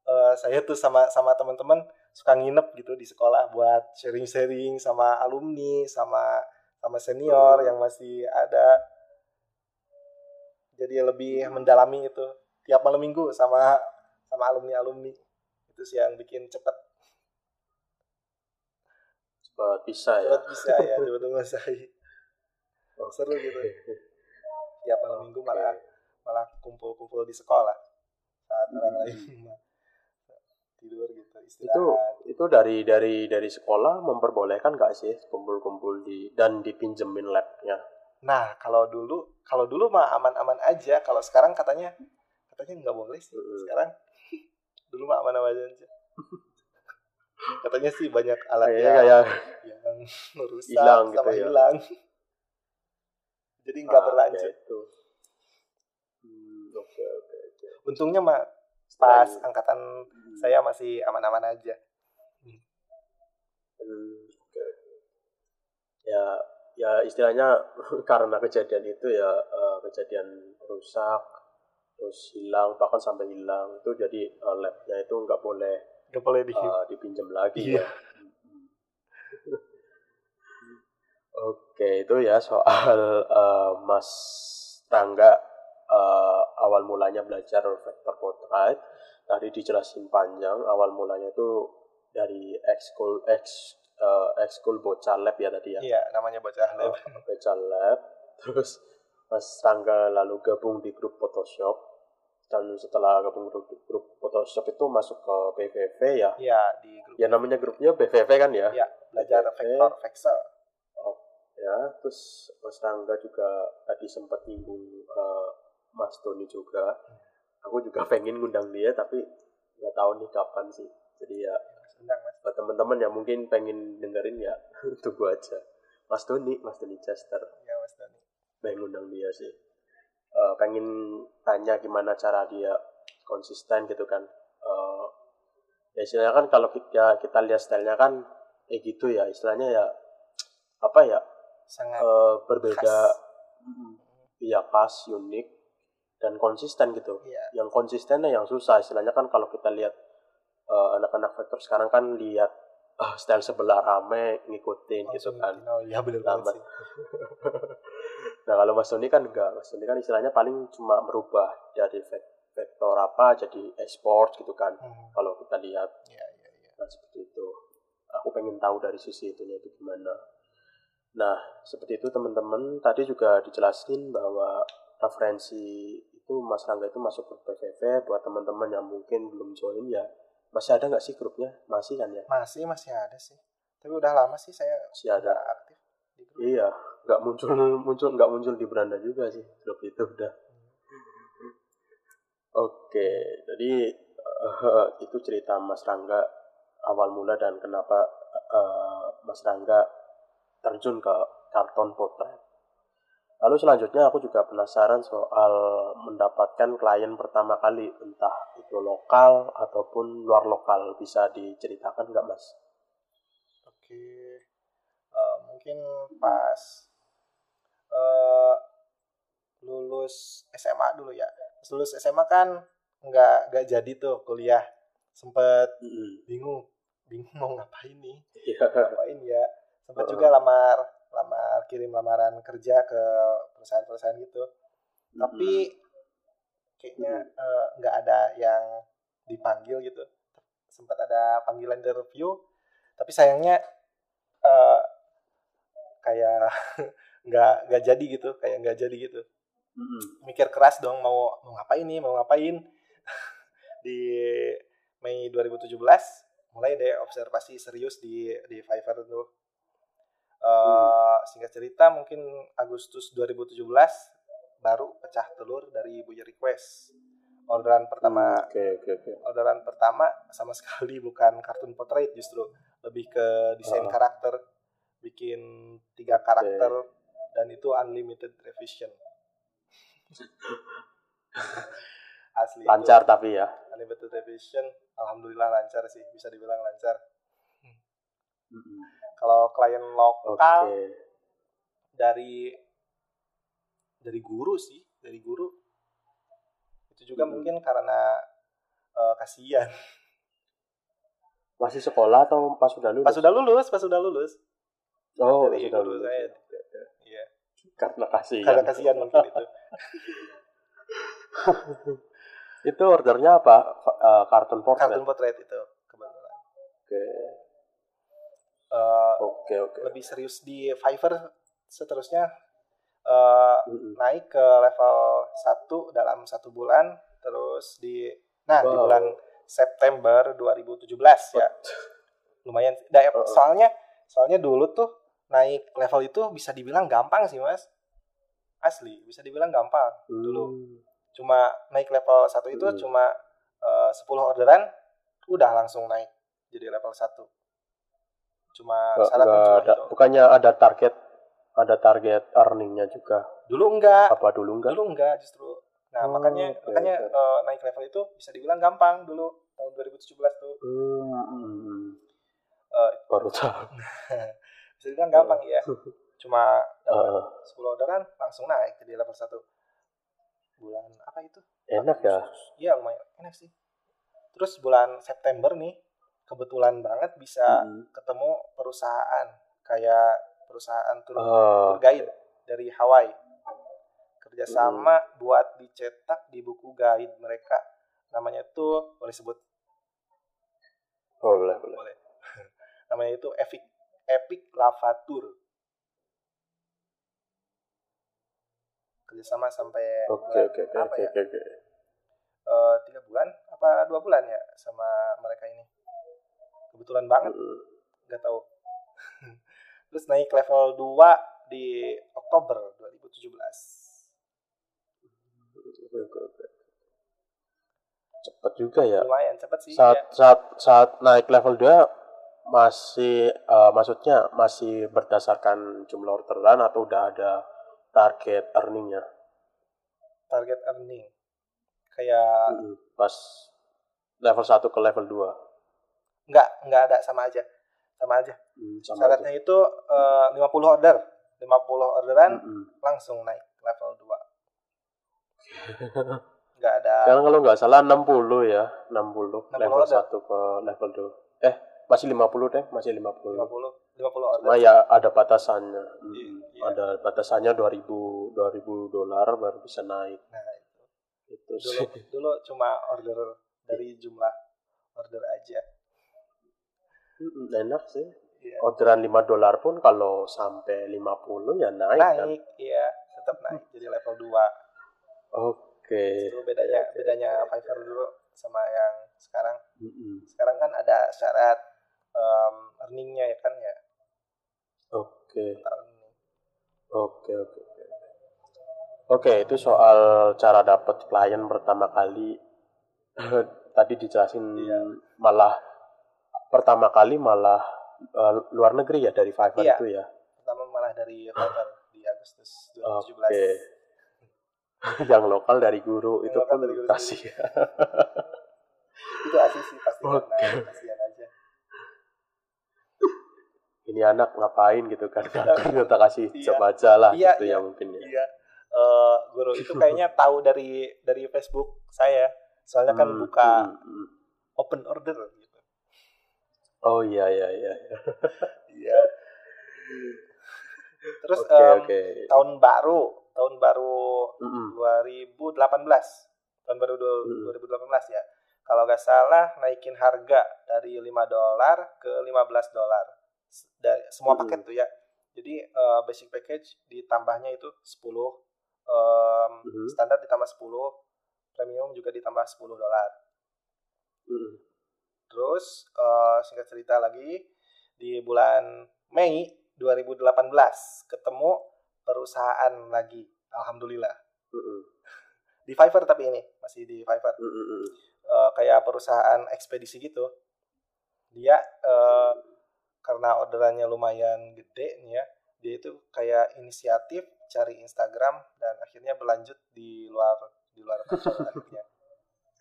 eh, saya tuh sama sama teman-teman suka nginep gitu di sekolah buat sharing-sharing sama alumni, sama sama senior yang masih ada. Jadi lebih mendalami itu tiap malam minggu sama sama alumni-alumni. Itu sih yang bikin cepet cepet bisa ya cepet bisa ya cepet menguasai. Seru gitu. Tiap malam minggu malah malah kumpul-kumpul di sekolah saat orang lain tidur gitu itu istirahat. itu dari dari dari sekolah memperbolehkan nggak sih kumpul-kumpul di dan dipinjemin labnya Nah, kalau dulu kalau dulu mah aman-aman aja. Kalau sekarang katanya katanya nggak boleh sih. Mm. Sekarang dulu mah aman-aman aja. Katanya sih banyak alat kayaknya yang, kayak yang rusak Hilang gitu sama ya. hilang. Jadi nggak ah, berlanjut. kayak itu Hmm, oke oke oke Untungnya mah pas Selain- angkatan Hmm, saya masih aman-aman aja. hmm, ya ya istilahnya karena kejadian itu ya eh, kejadian rusak terus hilang bahkan sampai hilang itu jadi eh, labnya itu nggak boleh Nggak boleh di eh, dipinjam lagi Iya. ya Oke, itu ya soal eh, Mas Rangga eh, awal mulanya belajar vector portrait. Tadi dijelasin panjang, awal mulanya itu dari ekskul ex eh, ekskul bocah lab ya tadi ya. Iya, namanya bocah lab. Eh, bocah lab. Terus Mas Rangga lalu gabung di grup Photoshop. Dan setelah gabung grup, grup Photoshop itu masuk ke BVV ya. Iya, di grup. Ya namanya grupnya BVV kan ya. Iya, belajar Oke. vektor, vexel. ya terus Mas Rangga juga tadi sempat nyinggung eh, Mas Tony juga aku juga pengen ngundang dia tapi nggak tahu nih kapan sih jadi ya Mas. buat teman-teman yang mungkin pengen dengerin ya tunggu aja Mas Tony Mas Tony Chester Iya, Mas Dani. pengen ngundang dia sih Eh, pengen tanya gimana cara dia konsisten gitu kan. Eh, ya istilahnya kan kalau kita kita lihat stylenya kan kayak gitu ya. Istilahnya ya apa ya Sangat eh, berbeda. khas. Iya khas unik dan konsisten gitu. Iya. yang konsistennya yang susah. Istilahnya kan kalau kita lihat eh, anak-anak vektor sekarang kan lihat ah, style sebelah rame ngikutin gitu langsung kan Oh, iya Lambat. banget nah kalau Mas Sony kan enggak Mas Sony kan istilahnya paling cuma merubah dari vek- vektor apa jadi export gitu kan Hmm, kalau kita lihat Iya, iya, iya. Nah, seperti itu. Aku pengen tahu dari sisi itunya itu gimana. Nah, seperti itu teman-teman. Tadi juga dijelasin bahwa referensi itu Mas Rangga itu masuk grup PVV buat teman-teman yang mungkin belum join ya. Masih ada nggak sih grupnya? Masih kan ya? Masih masih ada sih. Tapi udah lama sih saya Masih ada. aktif di grup. Iya, nggak muncul muncul nggak muncul di beranda juga sih grup itu udah. Oke, jadi eh, itu cerita Mas Rangga awal mula dan kenapa eh, Mas Rangga terjun ke karton potret. Lalu selanjutnya aku juga penasaran soal mendapatkan klien pertama kali, entah itu lokal ataupun luar lokal. Bisa diceritakan nggak Mas? Oke. Eh, mungkin pas eh, lulus SMA dulu ya. Pas lulus SMA kan nggak nggak jadi tuh kuliah. Sempet Mm-mm. bingung, bingung mau ngapain nih? Iya. Ngapain ya? Sempet Heeh. juga lamar lamar kirim lamaran kerja ke perusahaan-perusahaan gitu. Tapi kayaknya eh, nggak ada yang dipanggil gitu. Sempat ada panggilan interview, tapi sayangnya eh, kayak nggak nggak jadi gitu, kayak nggak jadi gitu. Mm-mm. Mikir keras dong mau mau ngapain nih, mau ngapain di Mei 2017 mulai deh observasi serius di di Fiverr tuh. Eh, singkat cerita mungkin Agustus 2017 baru pecah telur dari Buyer Request. Orderan pertama. Oke, oke, oke. orderan pertama sama sekali bukan kartun portrait justru lebih ke desain Ah. karakter. Bikin tiga karakter dan itu unlimited revision. Asli itu. Lancar tapi ya. unlimited revision alhamdulillah lancar sih bisa dibilang lancar Kalau klien lokal dari dari guru sih dari guru itu juga Hmm. mungkin karena eh, kasihan Masih sekolah atau pas sudah lulus? pas sudah lulus pas sudah lulus oh, dari sudah lulus. saya. iya Karena kasih. karena kasihan mungkin itu Itu ordernya apa? Eh, kartun portrait. kartun portrait itu kebetulan Oke. Eh, Oke, oke. lebih serius di Fiverr seterusnya eh, Mm-mm. naik ke level 1 dalam satu bulan terus di nah di Wow. bulan September 2017 ya lumayan da- Uh-uh. soalnya soalnya dulu tuh naik level itu bisa dibilang gampang sih mas asli bisa dibilang gampang dulu Hmm. cuma naik level 1 itu Hmm. cuma eh, 10 orderan udah langsung naik jadi level 1 cuma Nggak- syaratnya nggak cuma ada, itu. Bukannya ada target ada target earningnya juga? Dulu enggak apa dulu enggak? dulu enggak justru. Nah Oh, makanya oke, makanya oke. eh, naik level itu bisa dibilang gampang dulu tahun 2017 tuh. Hmm, hmm, hmm. Eh, baru tahu. bisa dibilang gampang ya cuma Eh, 10 orderan langsung naik jadi level 1 bulan apa itu? Enak ya. iya lumayan. Enak sih. Terus bulan September nih kebetulan banget bisa Hmm. ketemu perusahaan kayak perusahaan tur, Eh, tour guide dari Hawaii. Kerjasama buat dicetak di buku guide mereka. Namanya tuh boleh sebut? Boleh, boleh. boleh. Namanya itu Epic Epic Lava Tour. Kerjasama sampai Oke, bulan oke, oke, apa oke, ya. Eh, tiga bulan apa dua bulan ya sama mereka ini kebetulan banget Hmm. nggak tahu terus naik level 2 di Oktober 2017 Oke, oke, oke. Cepet juga ya. lumayan cepet sih Saat ya. saat saat naik level 2 masih eh, maksudnya masih berdasarkan jumlah orderan atau udah ada target earningnya? target earning kayak Mm-mm. Pas level 1 ke level 2. Nggak nggak ada sama aja sama aja Hmm, sama aja. syaratnya itu eh, 50 order 50 orderan Mm-mm. langsung naik level 2 nggak ada Karena kalau nggak salah 60 ya, 60, 60 level ada. 1 ke level 2. Eh, masih 50 deh, masih 50. 50 50 order Cuma ya ada batasannya. Mm, Iya, iya. Ada batasannya 2000 2000 dolar baru bisa naik. nah itu Itu dulu sih. dulu cuma order dari jumlah order aja Enak sih. Iya. Orderan 5 dolar pun kalau sampai 50 ya naik, kan. naik iya tetap naik jadi level 2 Oke. itu bedanya bedanya Fiverr dulu sama yang sekarang Mm-mm. sekarang kan ada syarat em, earningnya ya kan ya Oke. earning. Oke, oke. oke. Oke, itu soal cara dapat klien pertama kali. Tadi dijelasin Iya. malah pertama kali malah eh, luar negeri ya dari Fiverr Iya. itu ya. pertama malah dari Fiverr di Agustus 2017 Oke. Yang lokal dari guru Yang itu pun dari guru kasih. itu asli sih pasti karena kasihan aja Ini anak ngapain gitu kan? Ternyata kasih Iya. coba aja lah Iya, gitu iya. ya mungkin ya. iya Eh, guru itu kayaknya tahu dari dari Facebook saya soalnya kan Hmm, buka hmm, hmm. open order gitu Oh iya iya iya. iya. terus Oke em, oke. tahun baru tahun baru Mm-mm. 2018 tahun baru Hmm. 2018 ya kalau nggak salah naikin harga dari 5 dolar ke 15 dolar dari semua Hmm. paket tuh ya jadi eh, basic package ditambahnya itu 10 em, Mhm. standar ditambah 10 premium juga ditambah 10 dolar Mm-mm. Terus eh, singkat cerita lagi di bulan Mei 2018 ketemu perusahaan lagi alhamdulillah Mm-mm. di Fiverr tapi ini masih di Fiverr Mm, mm, mm. Eh, kayak perusahaan ekspedisi gitu dia eh, karena orderannya lumayan gede nih ya dia itu kayak inisiatif cari Instagram dan akhirnya berlanjut di luar di luar akhirnya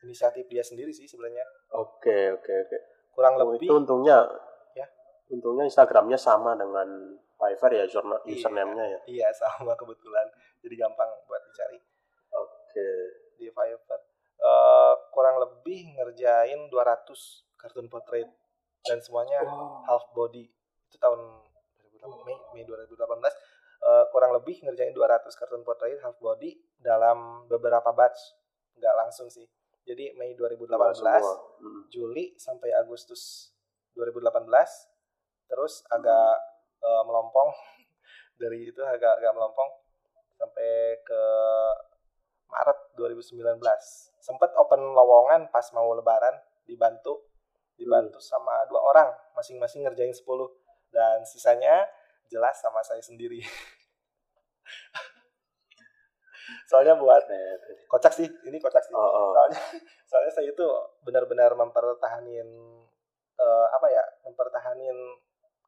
inisiatif dia sendiri sih sebenarnya Oke, oke, oke. kurang Oh, lebih itu untungnya Ya. Untungnya Instagramnya sama dengan Fiverr ya Iya. username-nya ya. iya sama kebetulan jadi gampang buat dicari Oke. di Fiverr Eh, kurang lebih ngerjain 200 kartun portrait dan semuanya half body itu tahun 2018, Mei, Mei 2018 eh, kurang lebih ngerjain 200 kartun portrait half body dalam beberapa batch nggak langsung sih jadi Mei 2018 Nggak semua. Mm. Juli sampai Agustus 2018 terus agak eh, melompong. Dari itu agak agak melompong sampai ke Maret 2019 sempat open lowongan pas mau lebaran dibantu dibantu sama dua orang masing-masing ngerjain 10 dan sisanya jelas sama saya sendiri soalnya buat kocak sih ini kocak sih. Oh, oh. soalnya soalnya saya itu benar-benar mempertahanin eh, apa ya mempertahanin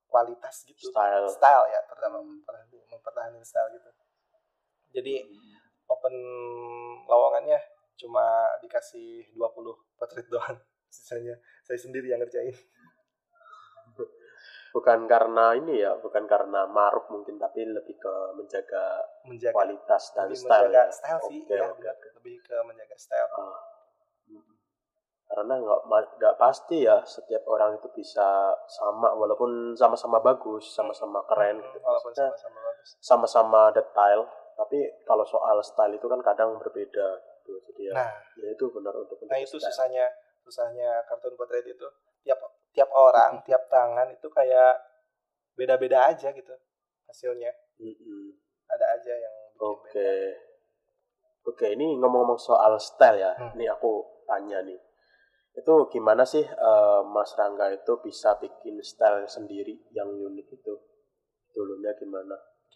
kualitas gitu. Style. style ya pertama mempertahanin style gitu. Jadi open lowongannya cuma dikasih 20 potret doang sisanya. Saya sendiri yang ngerjain Bukan karena ini ya, bukan karena maruk mungkin, tapi lebih ke menjaga menjaga kualitas dan lebih style menjaga ya. style sih Oke, ya oke. lebih ke menjaga style Ah. Karena nggak nggak pasti ya setiap orang itu bisa sama walaupun sama-sama bagus, sama-sama keren gitu. Hmm, walaupun Maksudnya sama-sama bagus sama-sama detail, tapi kalau soal style itu kan kadang berbeda gitu. Jadi ya, nah ya itu benar untuk nah itu style. susahnya susahnya kartun potret itu tiap tiap orang tiap tangan itu kayak beda-beda aja gitu hasilnya Mm-mm. ada aja yang Oke. Oke, ini ngomong-ngomong soal style ya. Hmm. Ini aku tanya nih. Itu gimana sih eh, Mas Rangga itu bisa bikin style sendiri yang unik itu? Dulunya gimana?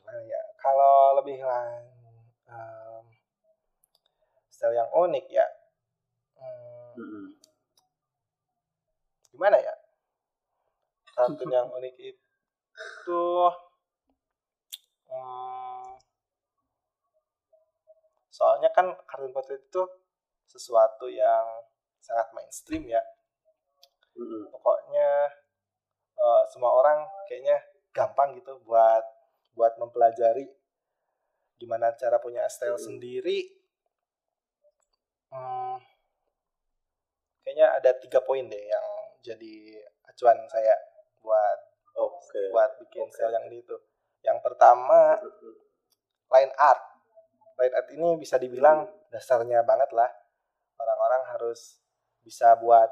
gimana ya kalau lebih lang em, style yang unik ya hmm, Mm-mm. gimana ya kartun yang unik itu hmm, soalnya kan kartun potret itu sesuatu yang sangat mainstream ya Mm-mm. pokoknya eh, semua orang kayaknya gampang gitu buat buat mempelajari gimana cara punya style Hmm. sendiri Hmm, kayaknya ada tiga poin deh yang jadi acuan saya buat Oke. buat bikin Oke. style yang ini tuh yang pertama line art. Line art ini bisa dibilang dasarnya banget lah. Orang-orang harus bisa buat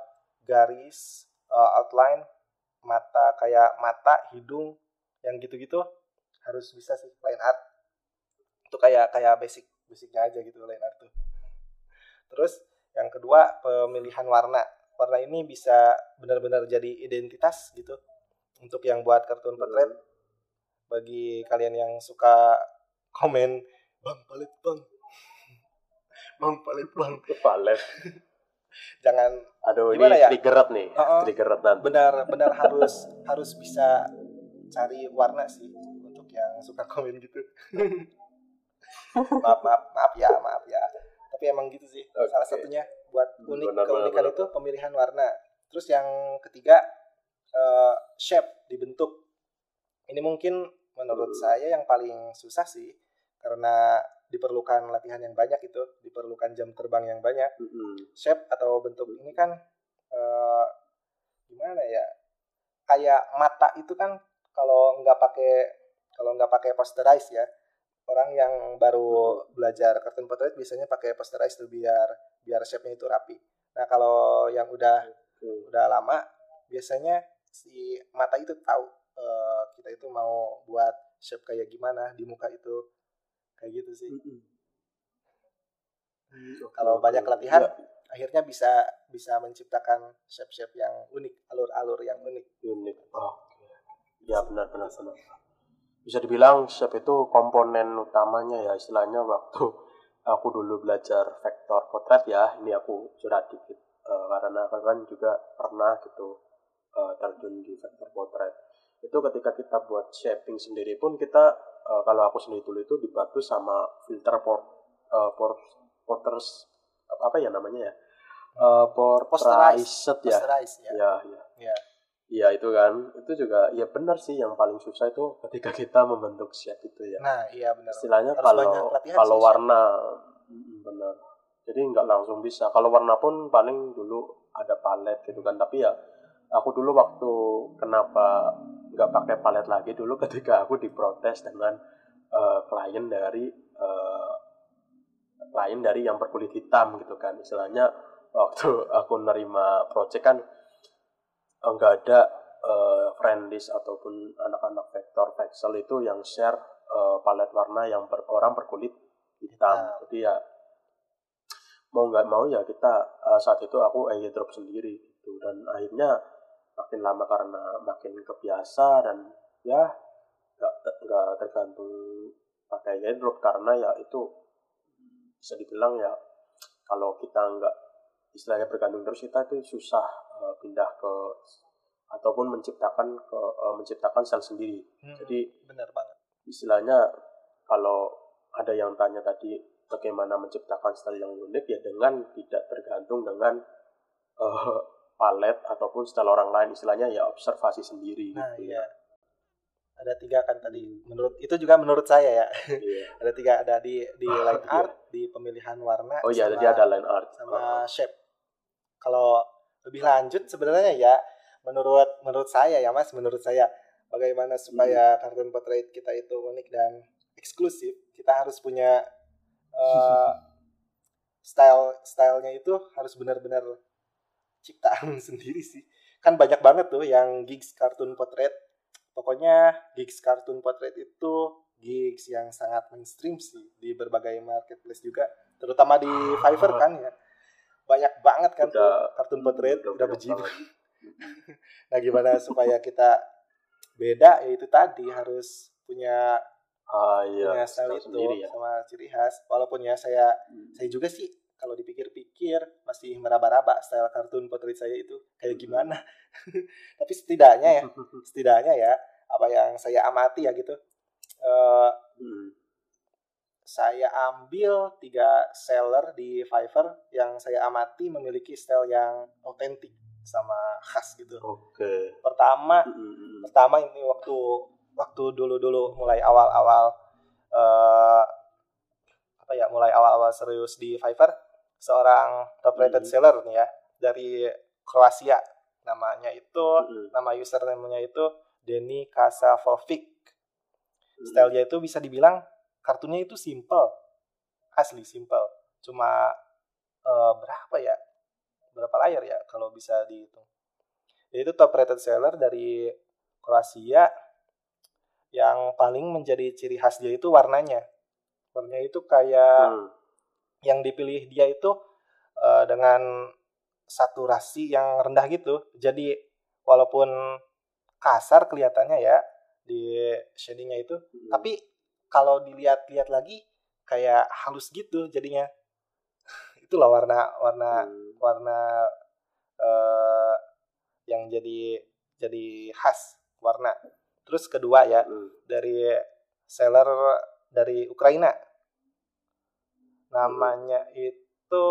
garis uh, outline mata kayak mata hidung yang gitu-gitu harus bisa sih line art. Itu kayak kayak basic basicnya aja gitu line art tuh. Terus yang kedua pemilihan warna. Warna ini bisa benar-benar jadi identitas gitu untuk yang buat kartun potret bagi kalian yang suka komen bang palit bang bang palit bang Valet. jangan Aduh, ini ya? triggered nih. Uh-uh. Triggered nanti. benar benar harus harus bisa cari warna sih untuk yang suka komen gitu maaf maaf maaf ya maaf ya tapi emang gitu sih Oke. salah satunya buat unik Benar, keunikan benar, benar. itu pemilihan warna terus yang ketiga eh, shape dibentuk ini mungkin menurut Hmm. saya yang paling susah sih karena diperlukan latihan yang banyak itu diperlukan jam terbang yang banyak Mm-mm. shape atau bentuk ini kan eh, gimana ya kayak mata itu kan kalau nggak pakai kalau nggak pakai posterize ya orang yang baru belajar kartun potret biasanya pakai posterize tuh biar biar shape-nya itu rapi nah kalau yang udah Hmm. udah lama biasanya si mata itu tahu eh, kita itu mau buat shape kayak gimana di muka itu kayak gitu sih Mm-mm. Oke, Kalau banyak latihan, Ya, akhirnya bisa bisa menciptakan shape-shape yang unik, alur-alur yang unik. unik. Oke. Ya benar benar benar. Bisa dibilang shape itu komponen utamanya ya istilahnya waktu aku dulu belajar vektor potret ya ini aku curhat dikit uh, karena kan juga pernah gitu uh, terjun di vektor potret itu ketika kita buat shaping sendiri pun kita uh, kalau aku sendiri dulu itu dibantu sama filter port uh, port porters apa ya namanya ya uh, portrait ya. ya ya ya, ya. Iya itu kan, itu juga ya benar sih yang paling susah itu ketika kita membentuk shape itu ya. Nah iya benar. Istilahnya Harus kalau kalau warna benar. Jadi nggak langsung bisa. Kalau warna pun paling dulu ada palet gitu kan. Tapi ya aku dulu waktu kenapa nggak pakai palet lagi dulu ketika aku diprotes dengan uh, klien dari uh, klien dari yang berkulit hitam gitu kan. Istilahnya waktu aku nerima project kan nggak ada uh, friendlist ataupun anak-anak vektor vexel itu yang share uh, palet warna yang ber, orang berkulit hitam. Nah. Jadi ya mau nggak mau ya kita uh, saat itu aku airdrop sendiri gitu dan akhirnya makin lama karena makin kebiasa dan ya nggak nggak tergantung pakai airdrop karena ya itu bisa dibilang ya kalau kita nggak istilahnya bergantung terus kita itu susah uh, pindah ke ataupun menciptakan ke uh, menciptakan sel sendiri. Hmm, Jadi benar banget. Istilahnya kalau ada yang tanya tadi bagaimana menciptakan style yang unik ya dengan tidak tergantung dengan uh, palet ataupun style orang lain istilahnya ya observasi sendiri nah, gitu ya. iya. ada tiga kan tadi menurut itu juga menurut saya ya iya. ada tiga ada di di line iya. art di pemilihan warna oh iya jadi ada line art sama uh. shape kalau lebih lanjut sebenarnya ya menurut menurut saya ya mas menurut saya bagaimana supaya hmm. kartun portrait kita itu unik dan eksklusif kita harus punya uh, style stylenya itu harus benar-benar ciptaan sendiri sih. Kan banyak banget tuh yang gigs kartun portrait pokoknya gigs kartun portrait itu gigs yang sangat mainstream sih di berbagai marketplace juga terutama di Fiverr kan ya. Banyak banget kan udah, tuh kartun portrait udah, udah bejitu nah gimana supaya kita beda? Ya itu tadi harus punya uh, iya, punya style itu ya. sama ciri khas. Walaupun ya saya hmm. saya juga sih kalau dipikir-pikir masih meraba-raba style kartun portrait saya itu kayak hmm. gimana tapi setidaknya ya setidaknya ya apa yang saya amati ya gitu uh, hmm. saya ambil tiga seller di Fiverr yang saya amati memiliki style yang otentik sama khas gitu. Oke. Okay. Pertama, mm-hmm. pertama ini waktu waktu dulu-dulu mulai awal-awal uh, apa ya, mulai awal-awal serius di Fiverr, seorang top rated mm-hmm. seller nih ya dari Kroasia. Namanya itu, mm-hmm. nama username-nya itu Denny Kasavovic. Mm-hmm. Stylenya itu bisa dibilang kartunya itu simple. Asli simple. Cuma uh, berapa ya? berapa layar ya kalau bisa dihitung. Itu top rated seller dari Kroasia yang paling menjadi ciri khas dia itu warnanya. Warnanya itu kayak hmm. Yang dipilih dia itu uh, dengan saturasi yang rendah gitu. Jadi walaupun kasar kelihatannya ya di shadingnya itu, hmm. tapi kalau dilihat-lihat lagi kayak halus gitu jadinya itulah warna warna hmm. warna uh, yang jadi jadi khas warna terus kedua ya hmm. dari seller dari Ukraina namanya itu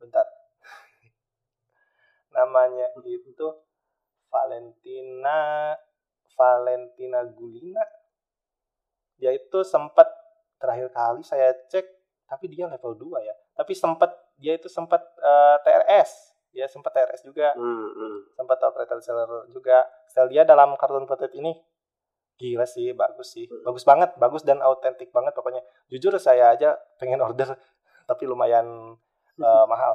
bentar. Namanya itu Valentina Valentina Gulina. Dia itu sempat terakhir kali saya cek tapi dia level 2 ya. Tapi sempat dia itu sempat uh, eh, TRS dia sempat TRS juga. Hmm, hmm. sempat operator seller juga. Sel dia dalam kartun potret ini gila sih bagus sih. Hmm. bagus banget bagus dan autentik banget pokoknya. Jujur saya aja pengen order tapi lumayan uh, mahal.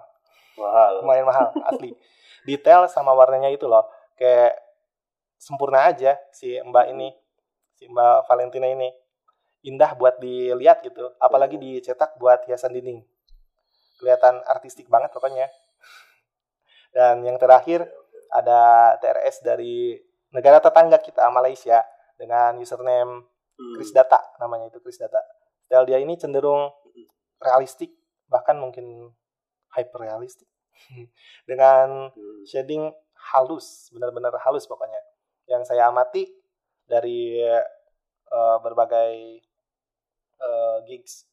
Mahal. Lumayan mahal asli. Detail sama warnanya itu loh kayak sempurna aja si mbak ini si mbak Valentina ini. Indah buat dilihat gitu apalagi dicetak buat hiasan dinding. Kelihatan artistik banget pokoknya. Dan yang terakhir ada TRS dari negara tetangga kita Malaysia dengan username hmm. Chris Data namanya itu Chris Data style dia ini cenderung realistik bahkan mungkin hyper realistik dengan Hmm. shading halus benar-benar halus pokoknya. Yang saya amati dari eh, berbagai eh, gigs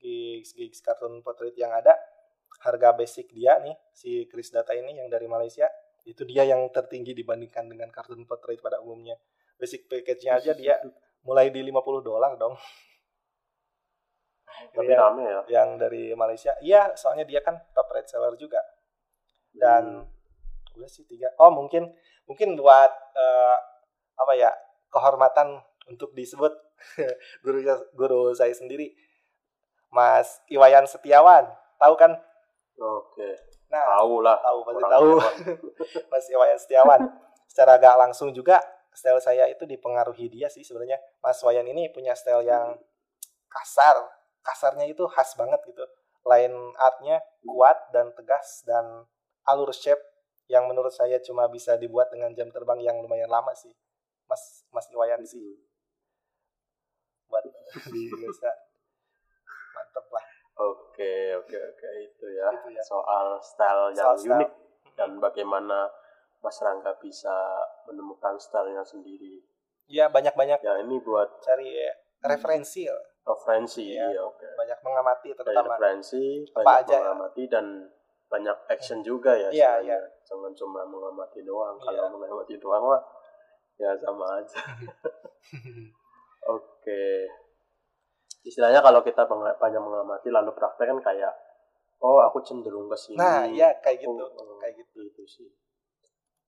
gigs gigs kartun portrait yang ada harga basic dia nih si Chris Data ini yang dari Malaysia itu dia yang tertinggi dibandingkan dengan kartun portrait pada umumnya basic package-nya aja dia mulai di 50 dolar dong Tapi yang, rame ya. yang dari Malaysia iya soalnya dia kan top rate seller juga dan Hmm. udah sih tiga oh mungkin mungkin buat eh, apa ya kehormatan untuk disebut guru guru saya sendiri Mas Iwayan Setiawan tahu kan Oke. nah Tahu lah. tahu pasti tahu. Mas Iwayan Setiawan secara gak langsung juga style saya itu dipengaruhi dia sih sebenarnya. Mas Wayan ini punya style yang kasar. Kasarnya itu khas banget gitu. Line artnya kuat dan tegas dan alur shape yang menurut saya cuma bisa dibuat dengan jam terbang yang lumayan lama sih. Mas Mas Iwayan sih. Buat di Indonesia. Mantep lah. Oke, oke, oke. Itu ya. Itu ya. Soal style yang Soal style. unik dan bagaimana Mas Rangga bisa menemukan stylenya sendiri. ya banyak-banyak Ya ini buat cari referensi lah. referensi, Iya. ya oke. banyak mengamati Dari terutama referensi, Apa banyak aja ya? mengamati dan banyak action juga ya. Iya, iya. Jangan cuma mengamati doang. Iya. Kalau mengamati doang mah ya sama aja. Oke. Istilahnya kalau kita banyak mengamati lalu praktek kan kayak oh aku cenderung ke sini. nah ya kayak gitu Oh, oh, kayak gitu gitu sih.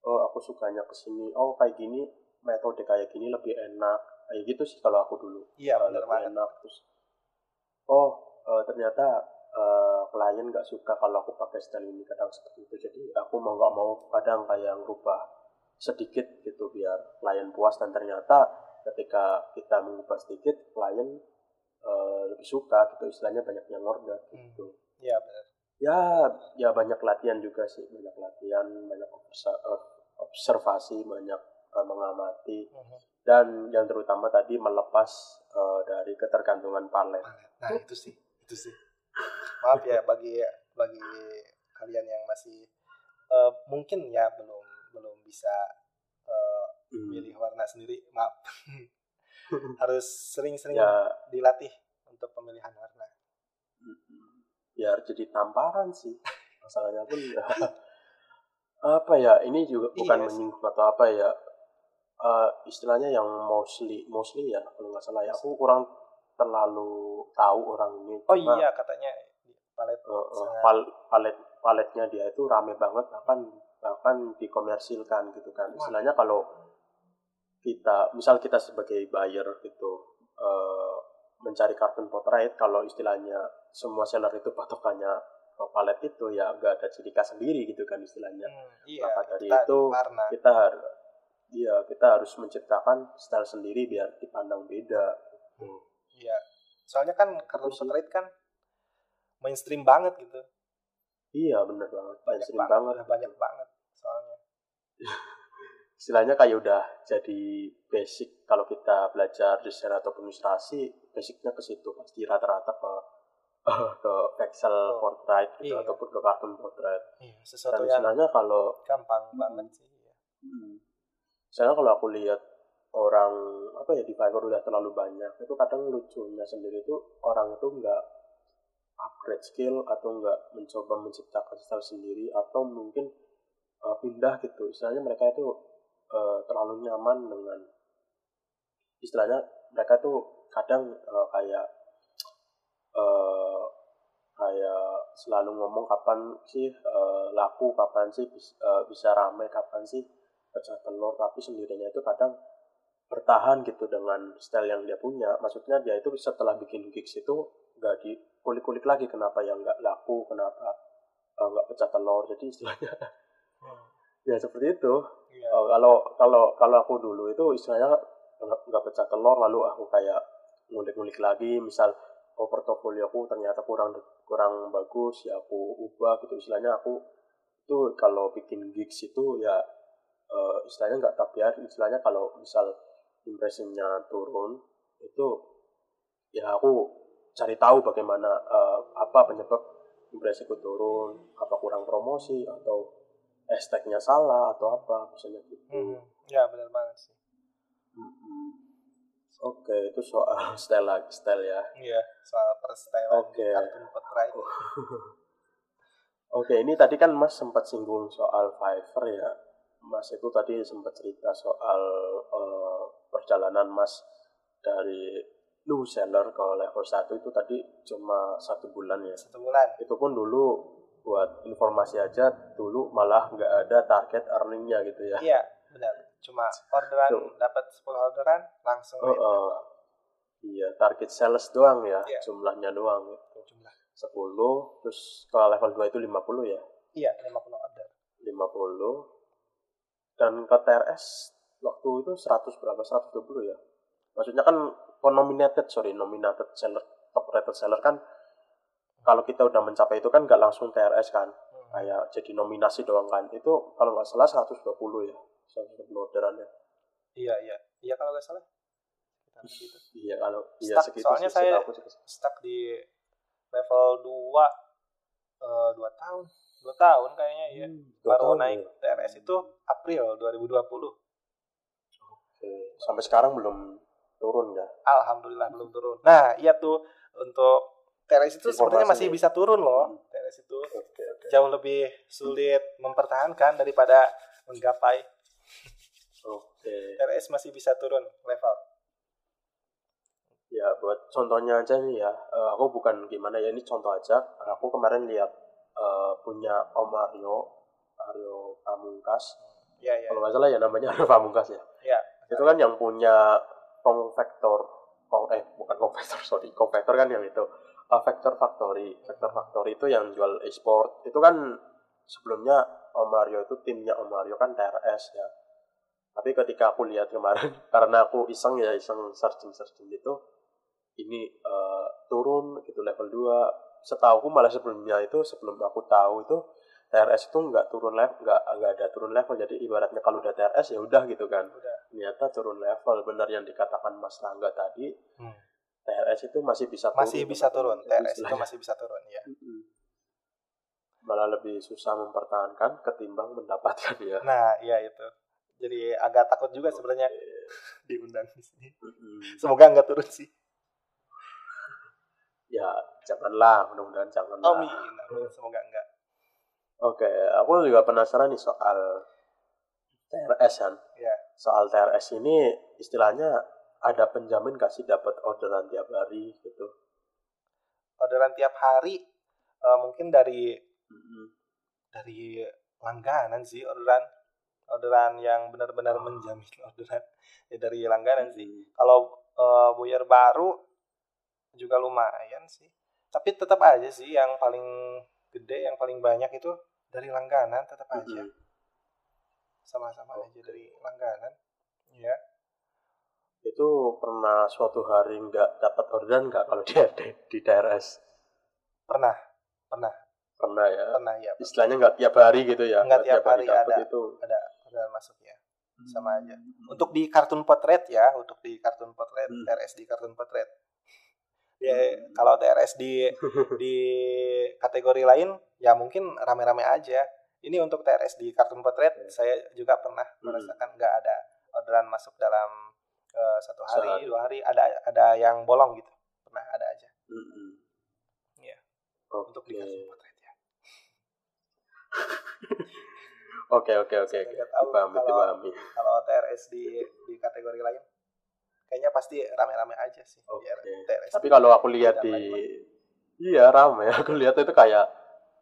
Oh, aku sukanya ke sini. Oh, kayak gini metode kayak gini lebih enak. Kayak gitu sih kalau aku dulu. iya Uh, benar lebih banget enak terus. Oh, uh, ternyata uh, klien nggak suka kalau aku pakai style ini kadang seperti itu. Jadi aku mau nggak mau kadang kayak ngubah sedikit gitu biar klien puas dan ternyata ketika kita mengubah sedikit klien uh, lebih suka gitu istilahnya banyak yang order gitu iya benar ya ya banyak latihan juga sih. Banyak latihan banyak eh, observasi banyak eh, mengamati. Mhm. dan yang terutama tadi melepas eh, dari ketergantungan palet. Nah itu sih itu sih. Maaf ya bagi bagi kalian yang masih eh, mungkin ya belum belum bisa Hmm. milih warna sendiri maaf. Harus sering-sering ya. dilatih untuk pemilihan warna biar jadi tamparan sih. Masalahnya pun ya, apa ya ini juga bukan Iya. menyinggung atau apa ya. Eh, istilahnya yang mostly mostly ya kalau nggak salah ya. Aku kurang terlalu tahu orang ini. Oh Cuma- iya katanya palet uh, uh, pal- palet paletnya dia itu rame banget bahkan bahkan dikomersilkan gitu kan. Istilahnya kalau kita misal kita sebagai buyer gitu uh, mencari kartun potret kalau istilahnya semua seller itu patokannya ke palet itu ya nggak ada ciri khas sendiri gitu kan istilahnya. Hmm, iya Maka dari itu, warna. kita harus iya kita harus menciptakan style sendiri biar dipandang beda. Iya. Soalnya kan sih. portrait kan mainstream banget gitu. Iya bener banget banyak mainstream banget, banget. banyak banget soalnya istilahnya kayak udah jadi basic. Kalau kita belajar desain ataupun ilustrasi basicnya ke situ. Pasti rata-rata ke ke pixel Oh, portrait gitu iya. ataupun ke kartun portrait. Iya, dan sesuatu yang istilahnya kalau gampang banget sih iya. hmm, misalnya kalau aku lihat orang apa ya di Fiverr udah terlalu banyak itu kadang lucunya sendiri itu orang itu nggak upgrade skill atau nggak mencoba menciptakan style sendiri atau mungkin uh, pindah gitu. Istilahnya mereka itu uh, terlalu nyaman dengan istilahnya mereka tuh kadang uh, kayak uh, kayak selalu ngomong kapan sih uh, laku kapan sih bis- uh, bisa rame kapan sih pecah telur tapi sendirinya itu kadang bertahan gitu dengan style yang dia punya. Maksudnya dia itu setelah bikin gigs itu nggak dikulik-kulik lagi kenapa yang nggak laku kenapa uh, nggak pecah telur jadi istilahnya Hmm, ya seperti itu iya. Oh, kalau kalau kalau aku dulu itu istilahnya nggak pecah telur lalu aku kayak ngulik-ngulik lagi. Misal oh portofolio aku ternyata kurang kurang bagus ya aku ubah gitu. Istilahnya aku itu kalau bikin gigs itu ya eh, istilahnya nggak tabiat. Istilahnya kalau misal impressionnya turun itu ya aku cari tahu bagaimana eh, apa penyebab impresiku turun apa kurang promosi atau hashtagnya salah atau apa misalnya gitu Hmm, ya benar banget sih. Mm-mm. oke itu soal style lagi style ya Iya, soal perstylean Oke. kartun Potrait. Oke, ini tadi kan Mas sempat singgung soal Fiverr ya. Mas itu tadi sempat cerita soal eh, perjalanan Mas dari new seller ke level 1 itu tadi cuma satu bulan ya. Satu bulan. Itu pun dulu buat informasi aja dulu malah nggak ada target earningnya gitu ya. Iya, benar. Cuma orderan dapat 10 orderan langsung hit oh. Iya, target sales doang ya, Iya. jumlahnya doang gitu. jumlah. 10, terus kalau level 2 itu 50 ya. Iya, 50 order. 50 dan ke TRS waktu itu 100 berapa 120 ya maksudnya kan nominated sorry nominated seller top rated seller kan kalau kita udah mencapai itu kan nggak langsung TRS kan Hmm. kayak jadi nominasi doang kan itu kalau nggak salah 120 ya 120 orderan ya Iya, iya. Iya kalau nggak salah. Segitu. iya kalau iya Stuck, segitu soalnya saya- aku. Stuck di level 2 eh 2 tahun. 2 tahun kayaknya ya. Hmm, dua Baru tahun naik ya. TRS itu April 2020. Oke. sampai sekarang belum turun ya Alhamdulillah belum turun. Nah, iya tuh untuk TRS itu sebenarnya masih bisa turun loh. Hmm. TRS itu oke oke jauh lebih sulit mempertahankan daripada menggapai. oke TRS masih bisa turun level. Ya buat contohnya aja nih ya, eh, aku bukan gimana ya ini contoh aja. Aku kemarin lihat eh, punya Om Aryo, Aryo Pamungkas. Iya, iya. Kalau nggak salah ya namanya Aryo Pamungkas ya. Iya. Itu kan yang punya konvektor, kong, eh bukan konvektor sorry, konvektor kan yang itu. Eh, Vector Factory, Vector Factory itu yang jual e-sport. Itu kan sebelumnya Om Aryo itu timnya Om Aryo kan TRS ya. Tapi ketika aku lihat kemarin, karena aku iseng ya iseng searching searching gitu, ini eh, turun gitu level 2 setahu malah sebelumnya itu sebelum aku tahu itu TRS itu nggak turun level nggak nggak ada turun level jadi ibaratnya kalau udah TRS ya udah gitu kan Udah. ternyata turun level benar yang dikatakan Mas Rangga tadi Hmm. TRS itu masih bisa turun Masih bisa turun. TRS itu masih bisa turun, ya. malah lebih susah mempertahankan ketimbang mendapatkan ya Nah, iya itu. Jadi agak takut juga sebenarnya diundang di sini. Semoga nggak turun sih. ya janganlah mudah-mudahan janganlah Amin. Amin. Semoga enggak. Oke, aku juga penasaran nih soal TRS kan. Ya. Soal TRS ini istilahnya ada penjamin gak sih dapat orderan tiap hari gitu? Orderan tiap hari eh, mungkin dari Mm-mm. dari langganan sih orderan orderan yang benar-benar menjamin orderan ya dari langganan sih. Kalau eh, buyer baru juga lumayan sih. Tapi tetap aja sih yang paling gede, yang paling banyak itu dari langganan tetap aja. Mm-mm. Sama-sama aja dari langganan. Ya. Itu pernah suatu hari nggak dapat orderan nggak kalau di, di, di TRS? Pernah, pernah, Pernah ya. pernah ya. Istilahnya nggak tiap hari gitu ya? Nggak tiap hari dapet ada. itu. Ada orderan masuk ya. sama aja. Hmm. Untuk di kartun potret ya, untuk di kartun potret, Hmm. TRS di kartun potret. Ya, kalau TRS di di kategori lain ya mungkin rame-rame aja. Ini untuk TRS di kartun potret Ya. saya juga pernah Hmm. merasakan nggak ada orderan masuk dalam eh, satu hari, Sehari. dua hari ada ada yang bolong gitu. Pernah ada aja Mm-mm. Iya. Oke. untuk di potret ya. Oke oke oke Dipahami kalau- dipahami. Kalau TRS di di kategori lain kayaknya pasti rame-rame aja sih di TRS. Tapi kalau aku lihat di iya ramai aku lihat itu kayak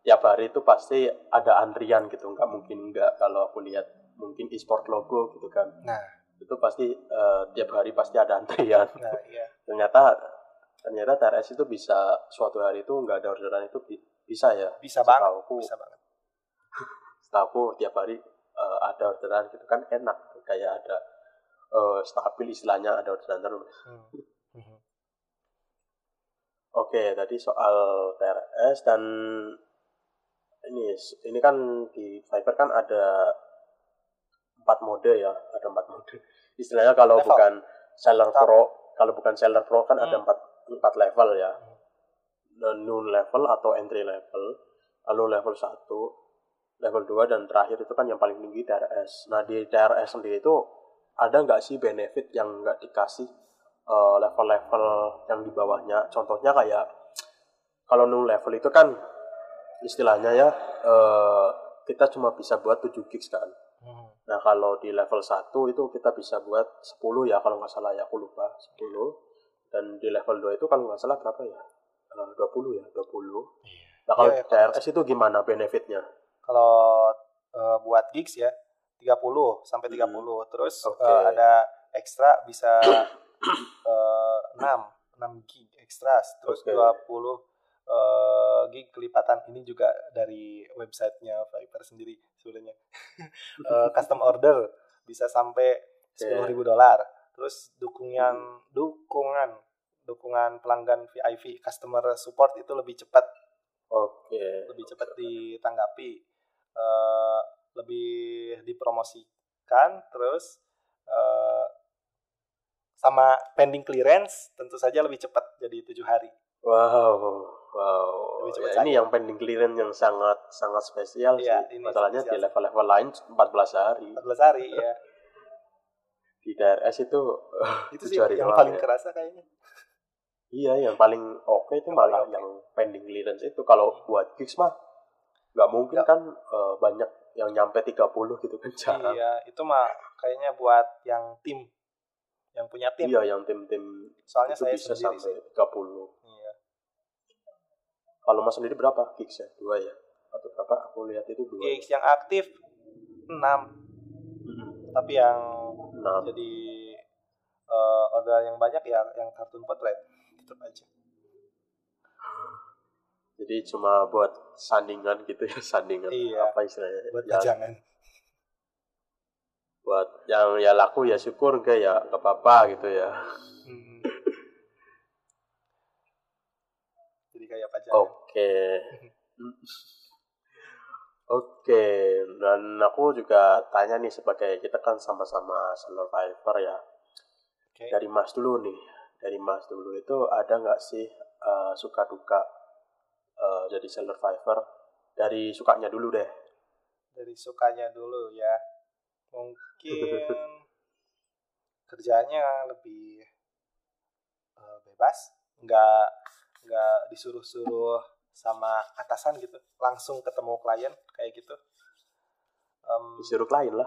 tiap hari itu pasti ada antrian gitu nggak mungkin nggak kalau aku lihat mungkin e-sport logo gitu kan Nah. Itu pasti eh, tiap hari pasti ada antrian Nah, iya. ternyata ternyata TRS itu bisa suatu hari itu nggak ada orderan itu bi- bisa ya Bisa banget, Setauku- bisa banget. setahu aku tiap hari eh, ada orderan gitu kan enak kayak ada eh, stabil istilahnya ada orderan terus Hmm. Mhm. Oke, tadi soal TRS dan ini ini kan di Fiverr kan ada empat mode ya, ada empat mode. Istilahnya kalau Level. bukan seller Tahap. pro, kalau bukan seller pro kan ada Hmm. empat empat level ya. new level atau entry level, lalu level 1, level 2 dan terakhir itu kan yang paling tinggi TRS. Nah di TRS sendiri itu ada nggak sih benefit yang nggak dikasih eh, level-level yang di bawahnya? Contohnya kayak kalau new level itu kan istilahnya ya eh, kita cuma bisa buat 7 gigs kan. Nah kalau di level 1 itu kita bisa buat 10 ya kalau nggak salah ya aku lupa 10 dan di level 2 itu kalau nggak salah berapa ya Eh, 20 ya 20 Iya. Nah kalau Iya, iya, TRS itu gimana benefitnya? Kalau eh, buat gigs ya 30 sampai 30. Hmm. Terus eh, ada ekstra bisa eh, 6 6 gig ekstra terus Oke. 20 eh, gig kelipatan ini juga dari websitenya Viper sendiri sebenarnya. Eh, custom order bisa sampai Oke. 10.000 dolar. Terus dukungan dukungan dukungan pelanggan VIP customer support itu lebih cepat. Oke. lebih cepat ditanggapi. Eh, lebih dipromosikan terus eh, sama pending clearance tentu saja lebih cepat jadi tujuh hari. Wow, wow. Lebih cepat Ya, ini yang pending clearance yang sangat sangat spesial Iya, sih. ini Masalahnya di spesial. level-level lain 14 hari. 14 hari ya Di DRS itu itu sih hari yang paling ya. kerasa kayaknya Iya, yang paling oke itu malah oke. yang pending clearance itu. Kalau buat gigs mah nggak mungkin Nggak. kan eh, banyak yang nyampe 30 gitu kan jarang. iya itu mah kayaknya buat yang tim yang punya tim Iya, yang tim-tim soalnya itu saya bisa sendiri sampai sih 30. iya Kalau mas sendiri berapa gigs ya? Dua ya? Atau berapa? Aku lihat itu dua. gigs yang aktif 6 Mm-mm. tapi yang Enam. jadi eh, order yang banyak ya yang kartun potret tetap aja Jadi cuma buat sandingan gitu ya, sandingan Iya. apa istilahnya? buat ya, pajangan buat yang ya laku ya syukur enggak ya nggak apa-apa gitu ya. Hmm. jadi kayak pajangan Oke. Oke, dan aku juga tanya nih sebagai kita kan sama-sama survivor ya. Oke. Dari Mas dulu nih, dari Mas dulu itu ada nggak sih eh, suka duka eh, jadi survivor? Dari sukanya dulu deh. dari sukanya dulu ya mungkin kerjanya lebih eh, bebas nggak nggak disuruh-suruh sama atasan gitu langsung ketemu klien kayak gitu Em, Disuruh klien lah.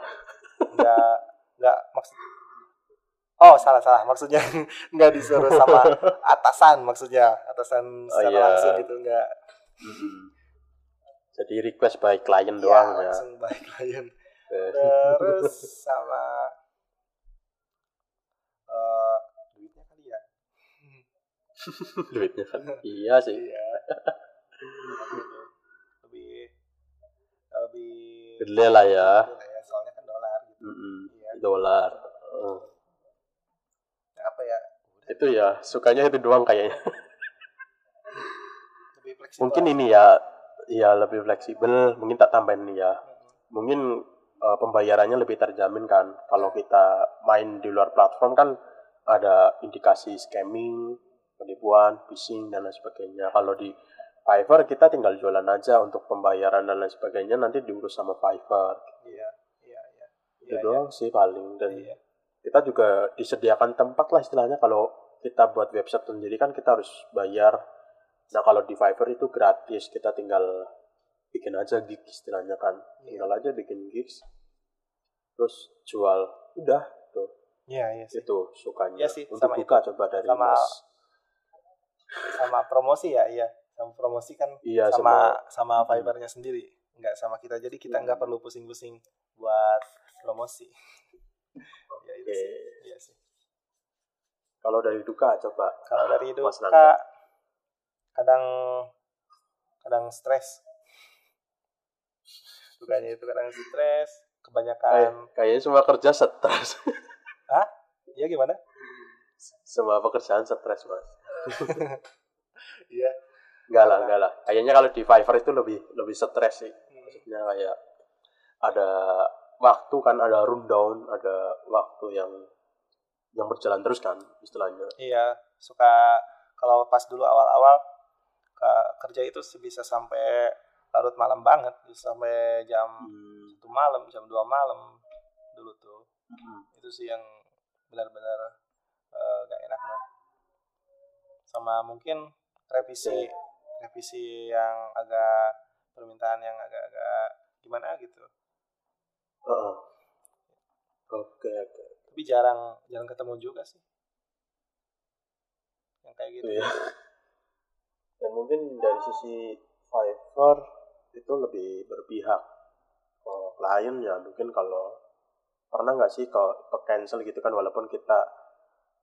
nggak nggak maksud oh salah salah maksudnya nggak disuruh sama atasan maksudnya atasan Oh, secara iya. langsung gitu nggak Jadi request by klien ya, doang ya. langsung baik klien Oke. terus sama eh duitnya kali ya Duitnya kan. iya sih. iya lebih lebih Gede lah ya. ya, soalnya kan dolar gitu Mm-mm. iya Dolar. Oh. apa ya Itu ya, sukanya itu doang kayaknya. lebih fleksibel Mungkin ini ya, ya lebih fleksibel. Mungkin tak tambahin nih ya. Mungkin eh, pembayarannya lebih terjamin kan. Kalau kita main di luar platform kan ada indikasi scamming, penipuan, phishing dan lain sebagainya. Kalau di Fiverr kita tinggal jualan aja untuk pembayaran dan lain sebagainya nanti diurus sama Fiverr. iya iya iya. Itu iya, doang sih paling. Dan iya. kita juga disediakan tempat lah istilahnya. Kalau kita buat website sendiri kan kita harus bayar. Nah kalau di Fiverr itu gratis. Kita tinggal bikin aja gig istilahnya kan. Iya. tinggal aja bikin gigs. Terus jual. Udah tuh iya iya sih. Itu sukanya. Iya sih, untuk sama buka coba dari Sama- mas. sama promosi ya iya sama promosi kan iya sama sama sama Fiverr-nya sendiri nggak sama kita. Jadi kita nggak Hmm. perlu pusing-pusing buat promosi. Ya itu sih. Iya sih. Kalau dari duka coba kalau dari duka kadang kadang stres. Dukanya itu kadang stres kebanyakan kayaknya semua kerja stres. Ya gimana? Semua pekerjaan stres mas. Iya enggak lah enggak lah. Kayaknya kalau di Fiverr itu lebih lebih stres sih. Maksudnya kayak ada waktu kan ada rundown ada waktu yang yang berjalan terus kan istilahnya. Iya suka kalau pas dulu awal-awal kerja itu bisa sampai larut malam banget sampai jam Hmm. malam jam 2 malam dulu tuh. Hmm. itu sih yang benar-benar eh, gak enak mah. Sama mungkin revisi revisi yang agak permintaan yang agak-agak gimana gitu Heeh. Oke, oke. tapi jarang jarang ketemu juga sih yang kayak gitu Iya. Dan mungkin dari sisi Fiverr itu lebih berpihak ke klien ya mungkin kalau pernah nggak sih kalau ke cancel gitu kan walaupun kita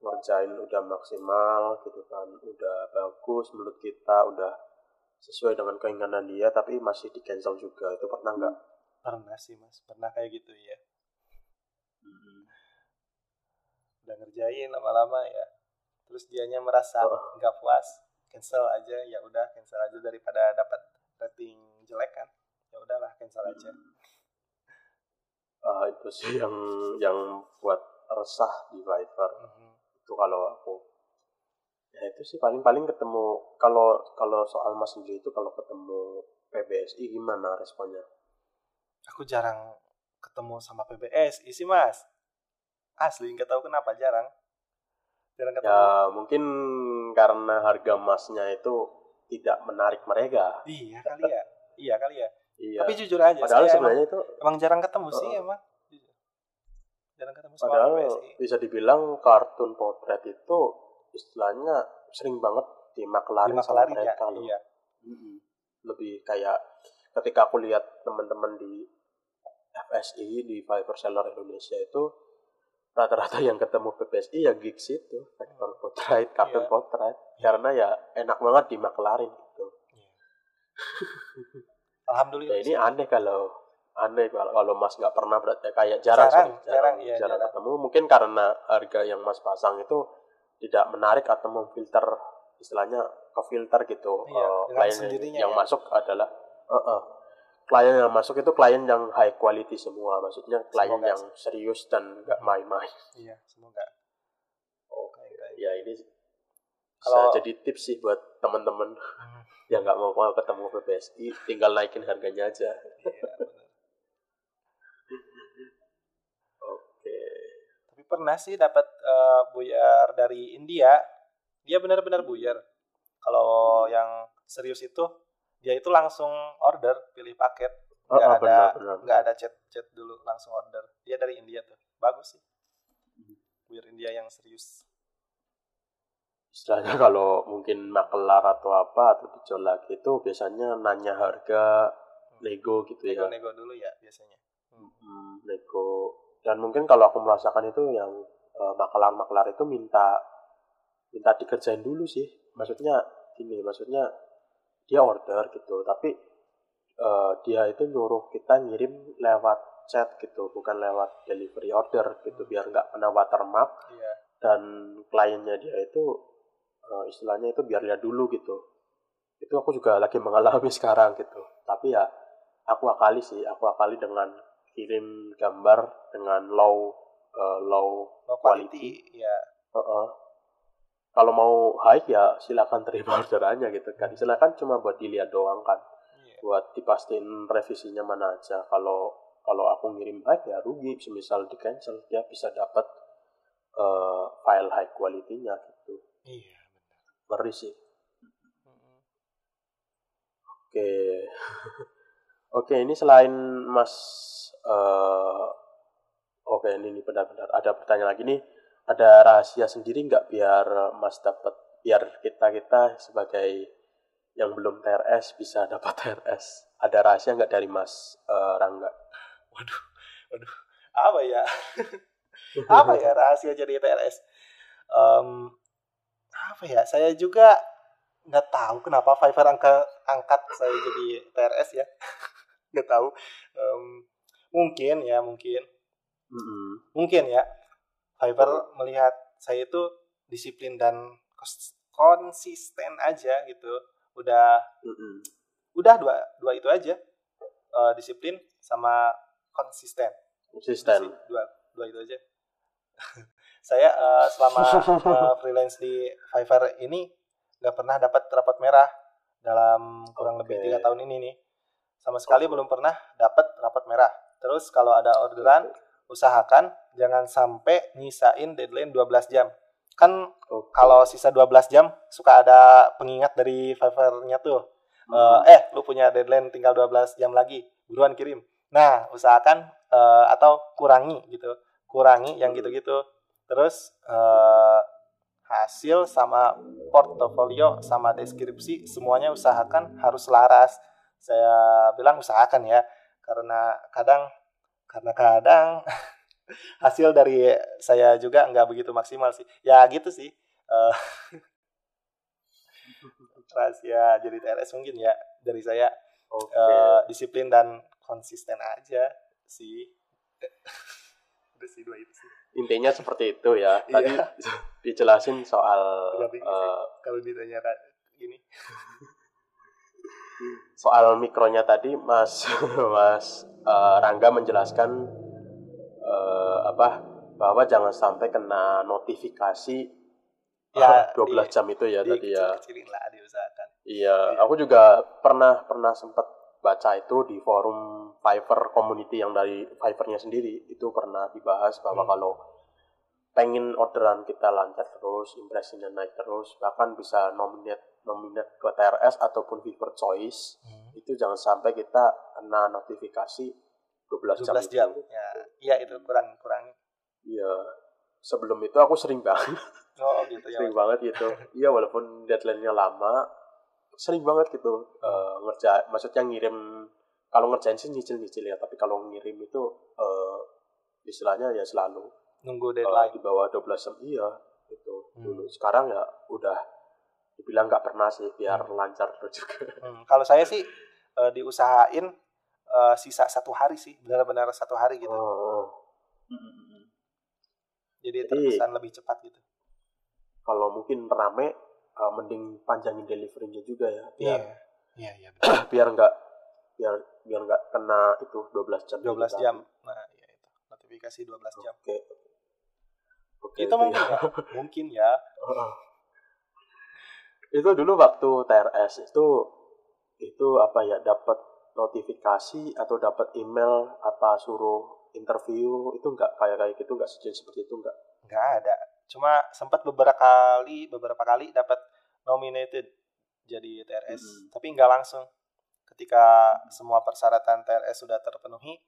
ngerjain udah maksimal gitu kan udah bagus menurut kita udah sesuai dengan keinginan dia tapi masih di cancel juga. Itu pernah nggak? pernah sih mas. Pernah kayak gitu ya udah ngerjain lama-lama ya. Terus dianya merasa Oh. nggak puas cancel aja. Ya udah cancel aja daripada dapat rating jelek kan. Ya udahlah cancel aja. Ah, itu sih yang yang buat resah di Fiverr Mhm. itu kalau aku ya itu sih paling-paling ketemu kalau kalau soal mas sendiri itu kalau ketemu PBSI gimana responnya? Aku jarang ketemu sama PBS isi mas. Asli nggak tahu kenapa jarang. Jarang ketemu. ya mungkin karena harga emasnya itu tidak menarik mereka. Iya kali ya. Iya kali ya. Iya. Tapi jujur aja padahal saya emang, sebenarnya itu emang jarang ketemu sih Heeh. emang. Jarang ketemu sama padahal PBSI bisa dibilang kartun potret itu istilahnya sering banget dimakelarin di sama ya mereka loh. iya Mm-mm. lebih kayak ketika aku lihat teman-teman di FSI di Fiverr Seller Indonesia itu rata-rata yang ketemu PPSI ya gigs itu vector portrait, kartun Iya. portrait karena ya enak banget dimakelarin gitu. alhamdulillah Ya ini aneh kalau aneh kalau, kalau Mas nggak pernah berarti kayak jarang Jarang, sorry, jarang, iya, jarang. ketemu mungkin karena harga yang Mas pasang itu tidak menarik atau memfilter istilahnya ke filter gitu. Iya, dengan klien yang ya. masuk adalah eh, eh, klien yang masuk itu klien yang high quality semua maksudnya klien Semoga yang serius dan nggak main-main. Iya semoga. Oke. Kayak- ya ini Kalau- jadi tips sih buat teman-teman Hmm, yang nggak mau mau ketemu PPSI tinggal naikin harganya aja. Iya, bener. oke tapi pernah sih dapat eh, buyar dari India dia benar-benar buyar kalau yang serius itu dia itu langsung order pilih paket. Oh, nggak oh, ada nggak ada chat chat dulu langsung order. Dia dari India tuh. Bagus sih. Buyar India yang serius. Istilahnya kalau mungkin makelar atau apa atau lagi itu biasanya nanya harga nego gitu ya. Nego-nego dulu ya biasanya. Hmm, nego dan mungkin kalau aku merasakan itu yang eh, makelar-makelar itu minta minta dikerjain dulu sih. Maksudnya gini maksudnya dia order gitu tapi eh, dia itu nyuruh kita ngirim lewat chat gitu bukan lewat delivery order gitu biar nggak kena watermark. Iya. Dan kliennya dia itu eh, istilahnya itu biar lihat dulu gitu. Itu aku juga lagi mengalami sekarang gitu. Tapi ya aku akali sih aku akali dengan kirim gambar dengan low eh, low low Quality. quality, ya. Heeh. kalau mau high ya silakan terima orderannya gitu kan. Silakan cuma buat dilihat doang kan. Iya. Buat dipastiin revisinya mana aja. Kalau kalau aku ngirim high ya rugi. Semisal di cancel dia bisa dapat eh, file high quality-nya gitu. Iya ngeri sih. Benar oke oke ini selain mas eh oke ini nih benar-benar ada pertanyaan lagi. Nih ada rahasia sendiri nggak biar mas dapat biar kita kita sebagai yang belum TRS bisa dapat TRS ada rahasia nggak dari mas eh, Rangga? Waduh waduh. Apa ya? Apa ya rahasia jadi TRS Em, apa ya? Saya juga nggak tahu kenapa Fiverr angka angkat saya jadi TRS ya nggak tahu. Em, mungkin ya mungkin. Mm-mm. mungkin ya Fiverr melihat saya itu disiplin dan konsisten aja gitu. Udah Mm-mm. udah dua dua itu aja. Eh, disiplin sama konsisten. Konsisten. Dua dua itu aja. Saya eh, selama eh, freelance di Fiverr ini nggak pernah dapat rapot merah dalam kurang lebih Oke. tiga tahun ini nih sama sekali belum pernah dapat rapot merah terus kalau ada orderan usahakan jangan sampai nyisain deadline 12 jam kan Oke. kalau sisa 12 jam suka ada pengingat dari Fiverr-nya tuh Hmm. Eh, eh lu punya deadline tinggal 12 jam lagi buruan kirim nah usahakan eh, atau kurangi gitu kurangi yang Hmm. gitu-gitu terus eh, hasil sama portofolio sama deskripsi semuanya usahakan harus laras saya bilang usahakan ya karena kadang karena kadang hasil dari saya juga nggak begitu maksimal sih ya gitu sih Eh, rahasia jadi TRS mungkin ya dari saya Oke. eh, disiplin dan konsisten aja sih udah sih dua itu sih Intinya seperti itu ya. Tadi Iya. dijelasin soal eh, kalau ditanya gini soal mikronya tadi Mas Mas eh, Rangga menjelaskan eh, apa bahwa jangan sampai kena notifikasi Ya, 12 di- jam itu ya tadi ya. lah diusahakan Iya, Iya. aku juga pernah pernah sempat baca itu di forum Fiverr community yang dari Fiverr-nya sendiri itu pernah dibahas bahwa Hmm. kalau pengen orderan kita lancar terus, impresinya naik terus, bahkan bisa nominate nominate ke TRS ataupun Fiverr Choice itu jangan sampai kita kena notifikasi 12 jam. 12 itu. jam ya iya itu kurang kurang Iya. Sebelum itu aku sering banget, oh gitu ya sering banget gitu. Iya walaupun deadline-nya lama, sering banget gitu eh, ngerja maksudnya ngirim kalau ngerjain sih nyicil-nyicil ya, tapi kalau ngirim itu eh, istilahnya ya selalu nunggu deadline. di bawah 12 jam iya gitu. Hmm. dulu. Sekarang ya udah dibilang nggak pernah sih biar lancar terus juga. Hmm, kalau saya sih eh, diusahain eh, sisa satu hari sih benar-benar satu hari gitu. Oh, oh. jadi jadi- terkesan lebih cepat gitu. Kalau mungkin rame eh, mending panjangin deliverynya juga ya biar iya. Iya betul. biar nggak biar biar nggak kena itu 12 jam. 12 Kita- jam. Nah iya itu. Notifikasi 12 jam. Oke oke itu mungkin. Ya mungkin ya. Itu dulu waktu TRS itu itu apa ya dapat notifikasi atau dapat email apa suruh interview itu nggak kayak kayak gitu nggak sejenis seperti itu nggak? Nggak ada. Cuma sempat beberapa kali beberapa kali dapat nominated jadi TRS Hmm. tapi nggak langsung. Ketika semua persyaratan TRS sudah terpenuhi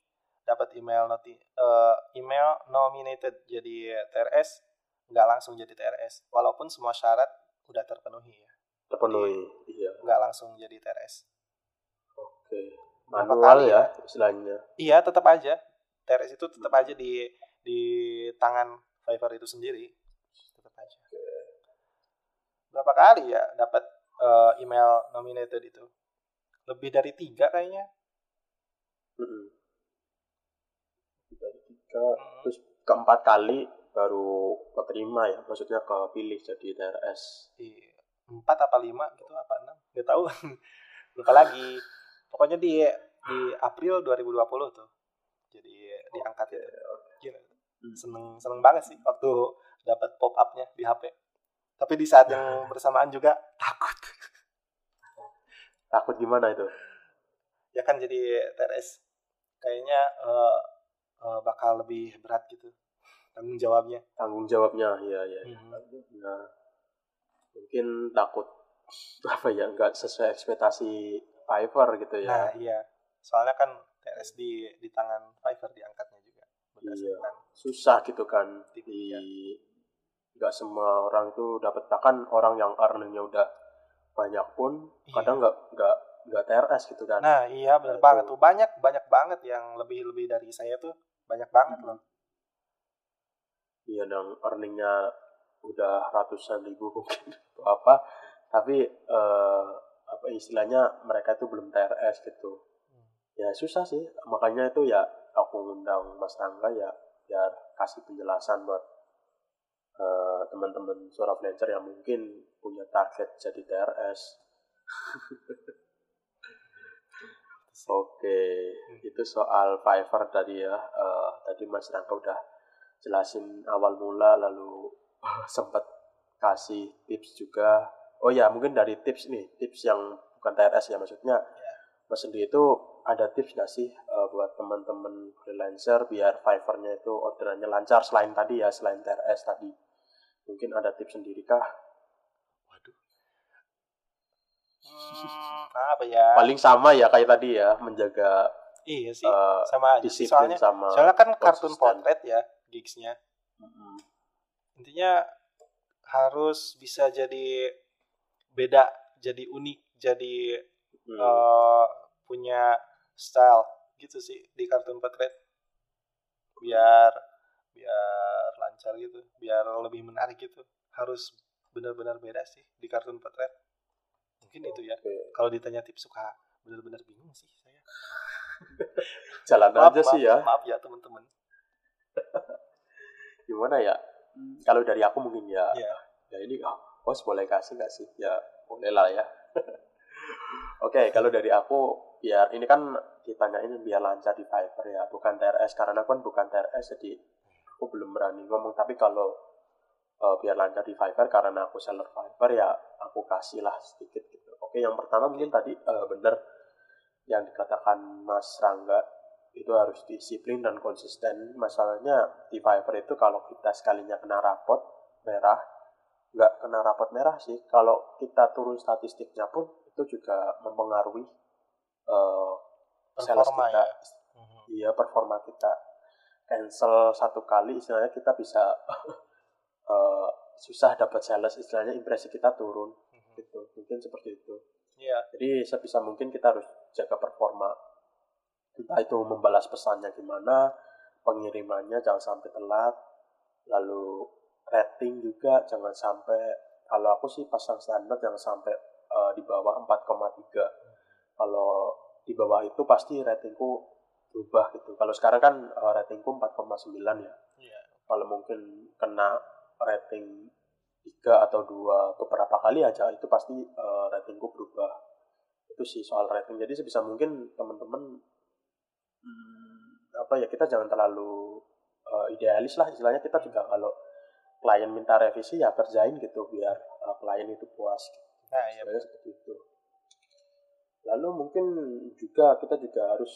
dapat email noti eh, email nominated jadi TRS nggak langsung jadi TRS walaupun semua syarat udah terpenuhi ya. Terpenuhi iya. nggak langsung jadi TRS oke. Berapa manual kali ya istilahnya. Iya tetap aja. TRS itu tetap aja di di tangan Fiverr itu sendiri. Tetap aja. Berapa kali ya dapat eh, email nominated itu? Lebih dari tiga kayaknya. Mm-mm. Terus keempat kali baru keterima ya maksudnya kepilih jadi TRS di empat apa lima gitu apa enam? Nggak tahu. Lupa lagi. Pokoknya di di April 2020 tuh. Jadi diangkat itu. Gila. Hmm. seneng seneng banget sih waktu dapat pop upnya di HP tapi di saat yang bersamaan juga takut. Takut gimana itu? Ya kan jadi TRS kayaknya eh, eh, bakal lebih berat gitu tanggung jawabnya tanggung jawabnya ya ya Mhm. nah mungkin takut apa ya nggak sesuai ekspektasi Fiverr gitu nah ya iya soalnya kan TRS di di tangan Fiverr diangkatnya juga berdasarkan susah gitu kan di ya. nggak semua orang tuh dapat bahkan orang yang earningnya udah banyak pun Iya. kadang nggak nggak nggak TRS gitu kan Nah, iya benar Nah, banget itu. tuh. Banyak banyak banget yang lebih-lebih dari saya tuh banyak banget loh. iya dan earningnya udah ratusan ribu mungkin atau apa tapi eh, apa istilahnya mereka itu belum TRS gitu Hmm. ya susah sih makanya itu ya aku ngundang Mas Rangga ya biar kasih penjelasan buat eh, teman-teman suara freelancer yang mungkin punya target jadi TRS Oke, itu soal Fiverr tadi ya. Eh, tadi Mas Rangga udah jelasin awal mula, lalu sempat kasih tips juga. Oh ya, mungkin dari tips nih, tips yang bukan TRS ya maksudnya Iya. Mas sendiri itu ada tips nggak sih eh, buat teman-teman freelancer biar Fiverr-nya itu orderannya lancar selain tadi ya selain TRS tadi mungkin ada tips sendiri kah. Hmm, apa ya? paling sama ya kayak tadi ya menjaga Iya sih, eh, sama aja soalnya. sama Soalnya kan kartun potret ya gigsnya. Mm-mm. Intinya harus bisa jadi beda, jadi unik, jadi Hmm. eh, punya style gitu sih di kartun potret. Biar biar lancar gitu, biar lebih menarik gitu. Harus benar-benar beda sih di kartun potret. Mungkin itu ya. Oke. Kalau ditanya tips suka benar-benar bingung sih saya. jalan Maaf, aja sih maaf, ya Maaf ya teman-teman. gimana ya Hmm, kalau dari aku mungkin ya Iya. ya ini oh, bos boleh kasih nggak sih ya boleh lah ya oke kalau dari aku biar ini kan ditanyain biar lancar di Fiverr ya bukan TRS karena aku kan bukan TRS jadi aku belum berani ngomong tapi kalau eh, biar lancar di Fiverr karena aku seller Fiverr ya aku kasih lah sedikit gitu oke yang pertama mungkin tadi eh, bener yang dikatakan Mas Rangga itu harus disiplin dan konsisten. Masalahnya di Fiverr itu kalau kita sekalinya kena rapot merah, nggak kena rapot merah sih. Kalau kita turun statistiknya pun itu juga mempengaruhi eh, sales kita. ya. Mhm. Iya performa kita. Cancel satu kali istilahnya kita bisa eh, susah dapat sales istilahnya impresi kita turun. Gitu. Mungkin seperti itu. Iya. Jadi sebisa mungkin kita harus jaga performa. Entah itu membalas pesannya gimana, pengirimannya jangan sampai telat, lalu rating juga jangan sampai kalau aku sih pasang standar jangan sampai eh, di bawah 4,3. Kalau di bawah itu pasti ratingku berubah gitu. Kalau sekarang kan eh, ratingku 4,9 ya. Iya. Kalau mungkin kena rating 3 atau dua beberapa kali aja itu pasti eh, ratingku berubah. Itu sih soal rating. Jadi sebisa mungkin teman-teman hmm, apa ya kita jangan terlalu eh, idealis lah. Istilahnya kita juga kalau klien minta revisi ya kerjain gitu biar eh, klien itu puas Nah, iya. Seperti itu. Lalu mungkin juga kita juga harus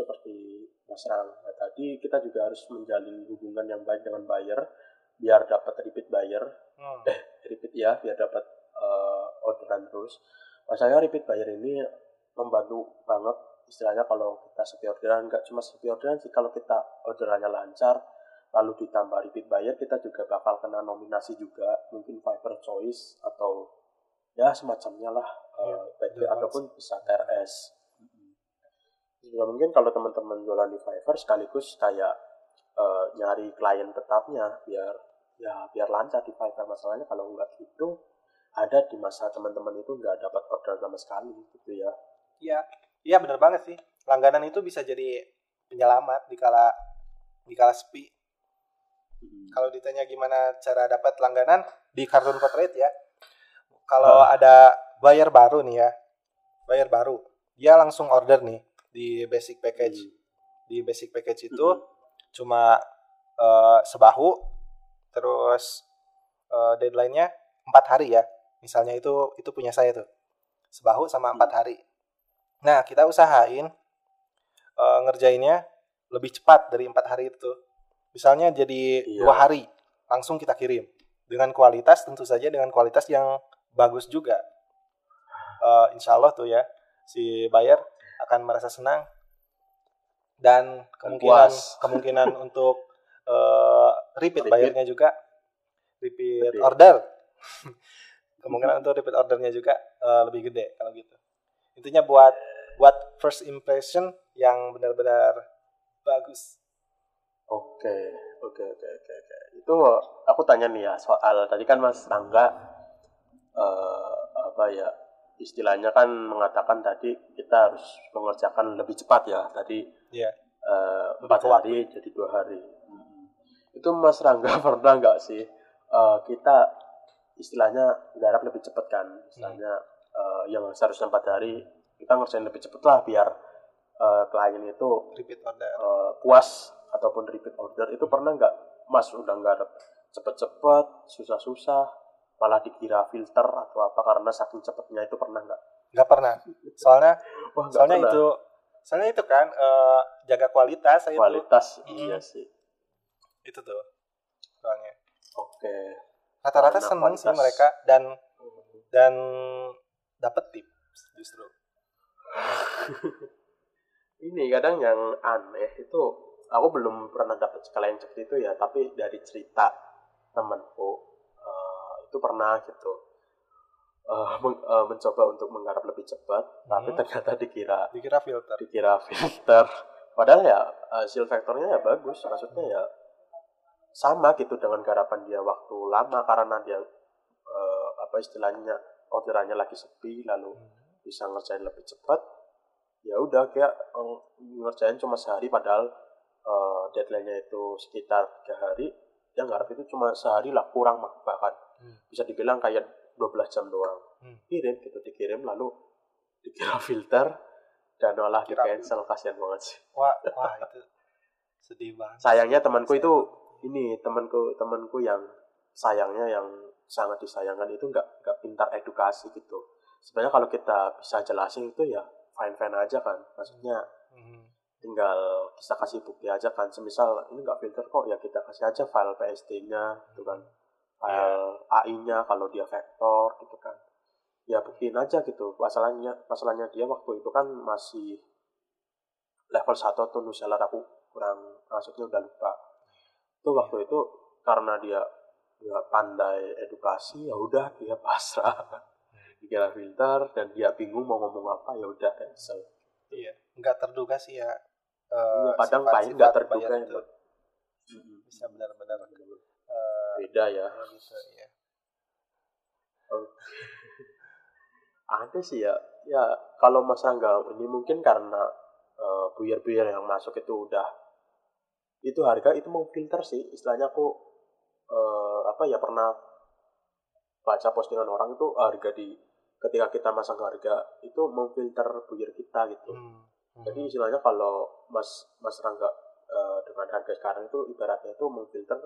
seperti Mas Rangga tadi kita juga harus menjalin hubungan yang baik dengan buyer biar dapat repeat buyer Hmm. repeat ya biar dapat eh, orderan terus. Masalahnya repeat buyer ini membantu banget istilahnya kalau kita sepi orderan nggak cuma sepi orderan sih kalau kita orderannya lancar lalu ditambah repeat buyer kita juga bakal kena nominasi juga mungkin Fiverr Choice atau ya semacamnya lah eh, bener banget ataupun bisa TRS. Juga mungkin kalau teman-teman jualan di Fiverr sekaligus kayak eh, nyari klien tetapnya biar ya biar lancar di Fiverr masalahnya kalau nggak gitu ada di masa teman-teman itu nggak dapat order sama sekali gitu ya Iya, iya benar banget sih. Langganan itu bisa jadi penyelamat di kala di kala sepi. Kalau ditanya gimana cara dapat langganan di kartun potret ya. Kalau Ah. ada buyer baru nih ya, buyer baru, dia langsung order nih di basic package. Hmm. Di basic package itu cuma eh, sebahu, terus eh, deadline-nya empat hari ya. Misalnya itu itu punya saya tuh, sebahu sama empat hari. Nah kita usahain eh, ngerjainnya lebih cepat dari empat hari itu. Misalnya jadi Iya. dua hari langsung kita kirim dengan kualitas tentu saja dengan kualitas yang bagus juga. Eh, insya Allah tuh ya si buyer akan merasa senang dan kemungkinan puas. kemungkinan untuk eh, repeat Repeat. bayarnya juga. Repeat order. Kemungkinan untuk repeat ordernya juga eh, lebih gede kalau gitu. Intinya buat buat first impression yang benar-benar bagus. Oke oke oke oke oke. Itu aku tanya nih ya soal tadi kan Mas Rangga eh, apa ya istilahnya kan mengatakan tadi kita harus mengerjakan lebih cepat ya. Tadi Iya. eh, Lebih empat hari jadi dua hari. Itu Mas Rangga pernah nggak sih eh, kita istilahnya garap lebih cepat kan? Istilahnya eh, yang seharusnya empat hari kita ngerjain lebih cepat lah biar eh, klien itu repeat order. eh, puas ataupun repeat order. Itu pernah nggak mas udah ada cepet-cepet susah-susah malah dikira filter atau apa karena saking cepetnya itu pernah nggak? Nggak pernah. Soalnya Wah, soalnya pernah. itu soalnya itu kan eh, jaga kualitas itu. Kualitas Mm. iya sih itu tuh soalnya. Oke. Rata-rata Karena seneng sih mereka dan dan dapat tips justru. Ini kadang yang aneh itu aku belum pernah dapat skala yang seperti itu ya tapi dari cerita temanku eh, itu pernah gitu. Eh, men- eh, mencoba untuk menggarap lebih cepat tapi Hmm. ternyata dikira dikira filter. dikira filter. Padahal ya hasil vektornya ya bagus maksudnya ya sama gitu dengan garapan dia waktu lama karena dia eh, apa istilahnya orderannya lagi sepi lalu bisa ngerjain lebih cepat ya udah kayak eh, ngerjain cuma sehari padahal eh, deadline-nya itu sekitar tiga hari ya ngarep itu cuma sehari lah kurang mah bahkan. Hmm. bisa dibilang kayak 12 jam doang. Hmm. kirim gitu dikirim lalu dikira filter dan malah di cancel kasihan banget sih. Wah wah itu sedih banget. Sayangnya temanku itu ini temanku temanku yang sayangnya yang sangat disayangkan itu nggak nggak pintar edukasi gitu. Sebenarnya kalau kita bisa jelasin itu ya fine fine aja kan. Maksudnya Mhm. tinggal kita kasih bukti aja kan. Semisal ini nggak filter kok ya kita kasih aja file PSD-nya gitu kan. File AI-nya kalau dia vektor gitu kan. Ya buktiin aja gitu. Masalahnya masalahnya dia waktu itu kan masih level 1 atau Nuseller aku kurang maksudnya udah lupa itu waktu itu karena dia nggak pandai edukasi ya udah dia pasrah. Dikira filter dan dia bingung mau ngomong apa ya udah cancel. Iya nggak terduga sih ya kadang sifat-sifat paling nggak terduga itu. Mm-mm. bisa benar-benar eh, beda ya. ya gitu ya ada sih ya ya kalau Mas Rangga ini mungkin karena eh, buyer-buyer yang masuk itu udah itu harga itu mau filter sih istilahnya aku eh, apa ya pernah baca postingan orang itu harga di ketika kita masang harga itu memfilter buyer kita gitu Hmm. jadi istilahnya kalau Mas Mas Rangga eh, dengan harga sekarang itu ibaratnya itu memfilter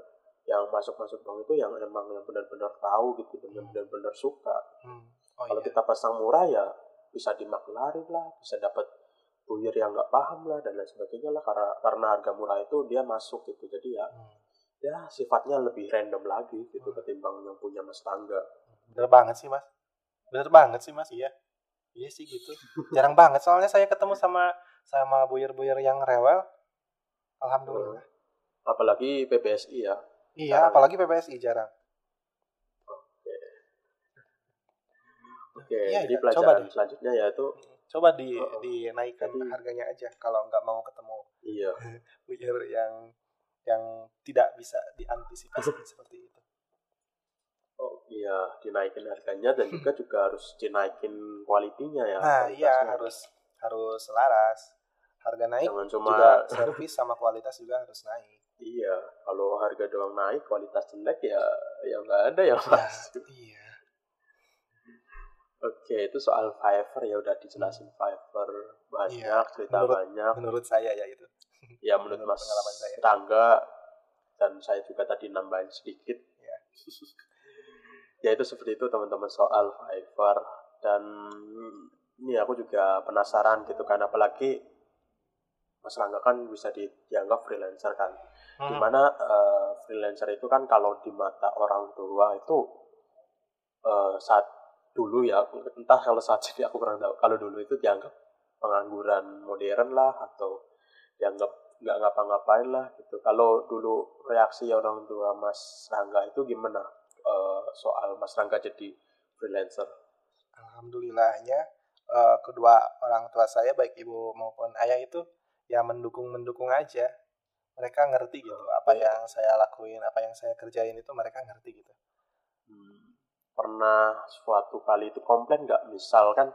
yang masuk-masuk bank itu yang emang yang benar-benar tahu gitu dan benar-benar suka Hmm. oh kalau iya kita pasang murah ya bisa dimaklumin lah bisa dapat buyer yang nggak paham lah dan lain sebagainya lah karena karena harga murah itu dia masuk gitu. Jadi ya Hmm. ya sifatnya lebih random lagi gitu ketimbang yang punya mas tangga bener banget sih mas. Bener banget sih mas. Iya. Iya sih gitu. Jarang banget. Soalnya saya ketemu sama sama buyer-buyer yang rewel. Alhamdulillah. Apalagi PBSI ya. Iya jarang. apalagi PPSI jarang. Oke. Iya, jadi iya, pelajaran selanjutnya yaitu coba di Oh, dinaikkan Jadi- harganya aja kalau nggak mau ketemu iya. buyer yang yang tidak bisa diantisipasi seperti itu. Oh iya dinaikin harganya dan juga juga harus dinaikin kualitinya ya nah iya harus harus selaras harga naik jangan cuma juga servis sama kualitas juga harus naik. Iya kalau harga doang naik kualitas jelek ya ya nggak ada Ya, masuk. iya Oke, itu soal Fiverr ya udah dijelasin Fiverr banyak, Iya, cerita menurut- banyak. menurut saya ya itu Ya menurut menurut Mas pengalaman saya. Rangga dan saya juga tadi nambahin sedikit. Iya. ya itu seperti itu teman-teman soal Fiverr dan ini aku juga penasaran gitu kan apalagi Mas Rangga kan bisa di- dianggap freelancer kan. Hmm. Di mana eh, freelancer itu kan kalau di mata orang tua itu eh, saat dulu ya entah kalau saat ini aku kurang tahu. Kalau dulu itu dianggap pengangguran modern lah atau dianggap nggak ngapa-ngapain lah gitu. Kalau dulu reaksi orang tua Mas Rangga itu gimana? Eh, soal Mas Rangga jadi freelancer. Alhamdulillahnya eh, kedua orang tua saya baik ibu maupun ayah itu ya mendukung mendukung aja. Mereka ngerti gitu apa yang saya lakuin apa yang saya kerjain itu mereka ngerti gitu. Hmm, pernah suatu kali itu komplain nggak? Misalkan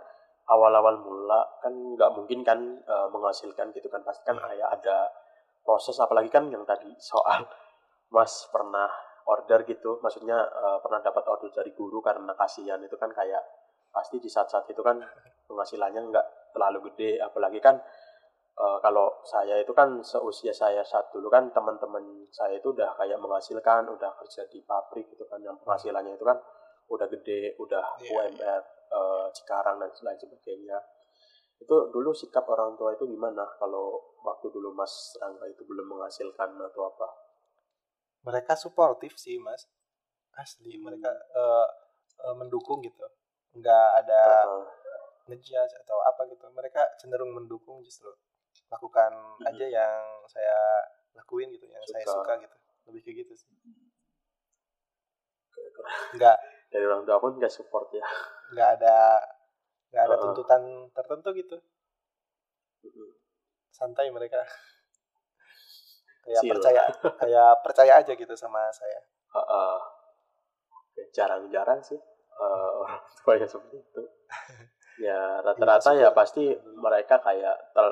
awal-awal mula kan nggak mungkin kan eh, menghasilkan gitu kan. Pasti kan ayah ada proses apalagi kan yang tadi soal mas pernah order gitu. Maksudnya eh, pernah dapat order dari guru karena kasihan itu kan kayak pasti di saat-saat itu kan penghasilannya nggak terlalu gede. Apalagi kan eh, kalau saya itu kan seusia saya saat dulu kan teman-teman saya itu udah kayak menghasilkan udah kerja di pabrik gitu kan. Yang penghasilannya itu kan udah gede udah Iya, UMR eh, Cikarang dan lain sebagainya. Itu dulu sikap orang tua itu gimana? Kalau waktu dulu Mas Rangga itu belum menghasilkan atau apa? Mereka suportif sih mas. Asli mereka eh, eh, mendukung gitu. Nggak ada Heeh. ngejudge atau apa gitu. Mereka cenderung mendukung justru lakukan aja yang saya lakuin gitu yang saya Suka. suka gitu. Lebih kayak gitu sih. Kayak- nggak dari orang tua pun nggak support ya. Nggak ada nggak ada Heeh. tuntutan tertentu gitu. Santai mereka. Kayak percaya kayak percaya aja gitu sama saya. Heeh. Oke, jarang-jarang sih eh, orang tua yang seperti itu. Ya rata-rata ya pasti mereka kayak ter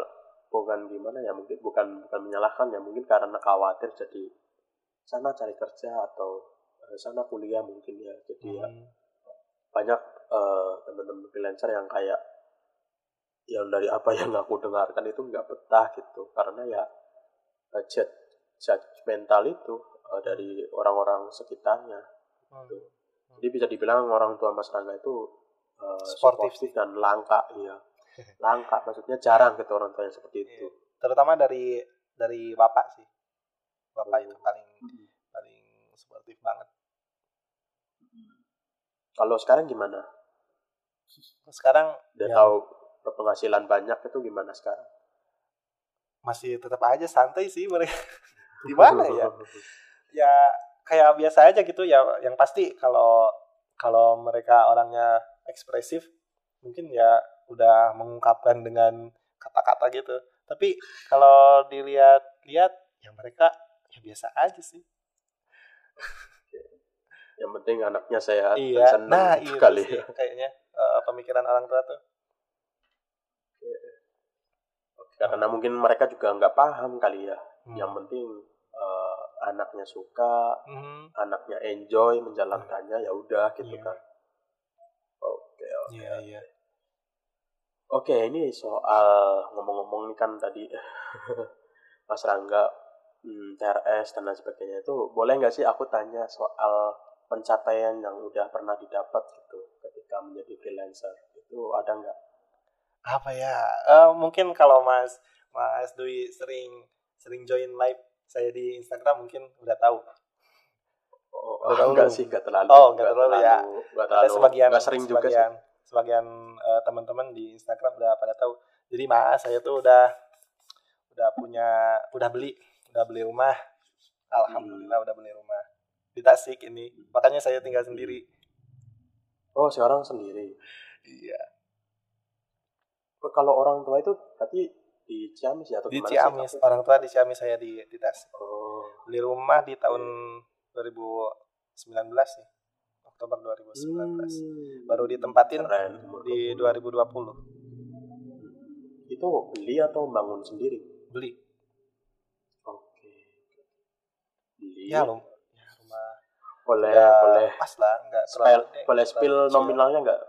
bukan gimana ya mungkin bukan bukan menyalahkan ya mungkin karena khawatir jadi sana cari kerja atau sana kuliah mungkin ya jadi ya Hmm, banyak eh, teman-teman freelancer yang kayak yang dari apa yang aku dengarkan itu nggak betah gitu. Karena ya budget judgmental itu eh, dari orang-orang sekitarnya hmm. jadi bisa dibilang orang tua Mas Rangga itu eh, Sportif. sportif dan langka iya. Langka maksudnya jarang gitu orang tua yang seperti itu. Terutama dari dari bapak sih. Bapak Oh. itu paling paling suportif banget kalau sekarang gimana? Sekarang udah Ya. tahu penghasilan banyak itu gimana sekarang? Masih tetap aja santai sih mereka. Gimana ya? Ya kayak biasa aja gitu ya. Yang pasti kalau kalau mereka orangnya ekspresif mungkin ya udah mengungkapkan dengan kata-kata gitu. Tapi kalau dilihat-lihat ya mereka ya biasa aja sih yang penting anaknya sehat dan iya senang nah itu kali sih ya kayaknya eh, pemikiran orang tua tuh. Karena mungkin mereka juga nggak paham kali ya. Hmm. yang penting eh, anaknya suka Mhm. anaknya enjoy menjalankannya ya udah gitu Iya. kan. Oke oke iya iya. Oke ini soal ngomong-ngomong nih kan tadi. Mas Rangga hmm, TRS dan lain sebagainya itu boleh nggak sih aku tanya soal pencapaian yang udah pernah didapat gitu ketika menjadi freelancer. Itu ada nggak? Apa ya? Eh, mungkin kalau mas mas Dwi sering sering join live saya di Instagram mungkin udah tahu. Oh, Udah tahu enggak sih enggak terlalu. Oh, nggak terlalu ya. nggak ada terlalu. sebagian nggak sering juga sih. sebagian sebagian eh, teman-teman di Instagram udah pada tahu. Jadi mas saya tuh udah udah punya udah beli udah beli rumah. Alhamdulillah udah beli rumah di Tasik ini makanya saya tinggal sendiri oh sekarang sendiri iya Oh, kalau orang tua itu berarti di Ciamis ya atau di Ciamis sih? orang tua di Ciamis saya di di Tasik Oh, beli rumah di tahun 2019 sih Oktober 2019 hmm. baru ditempatin Keren. di 2020 Itu beli atau bangun sendiri? beli Oke. Beli. ya rumah boleh udah boleh. pas lah nggak spell terlalu boleh spill nominalnya nggak?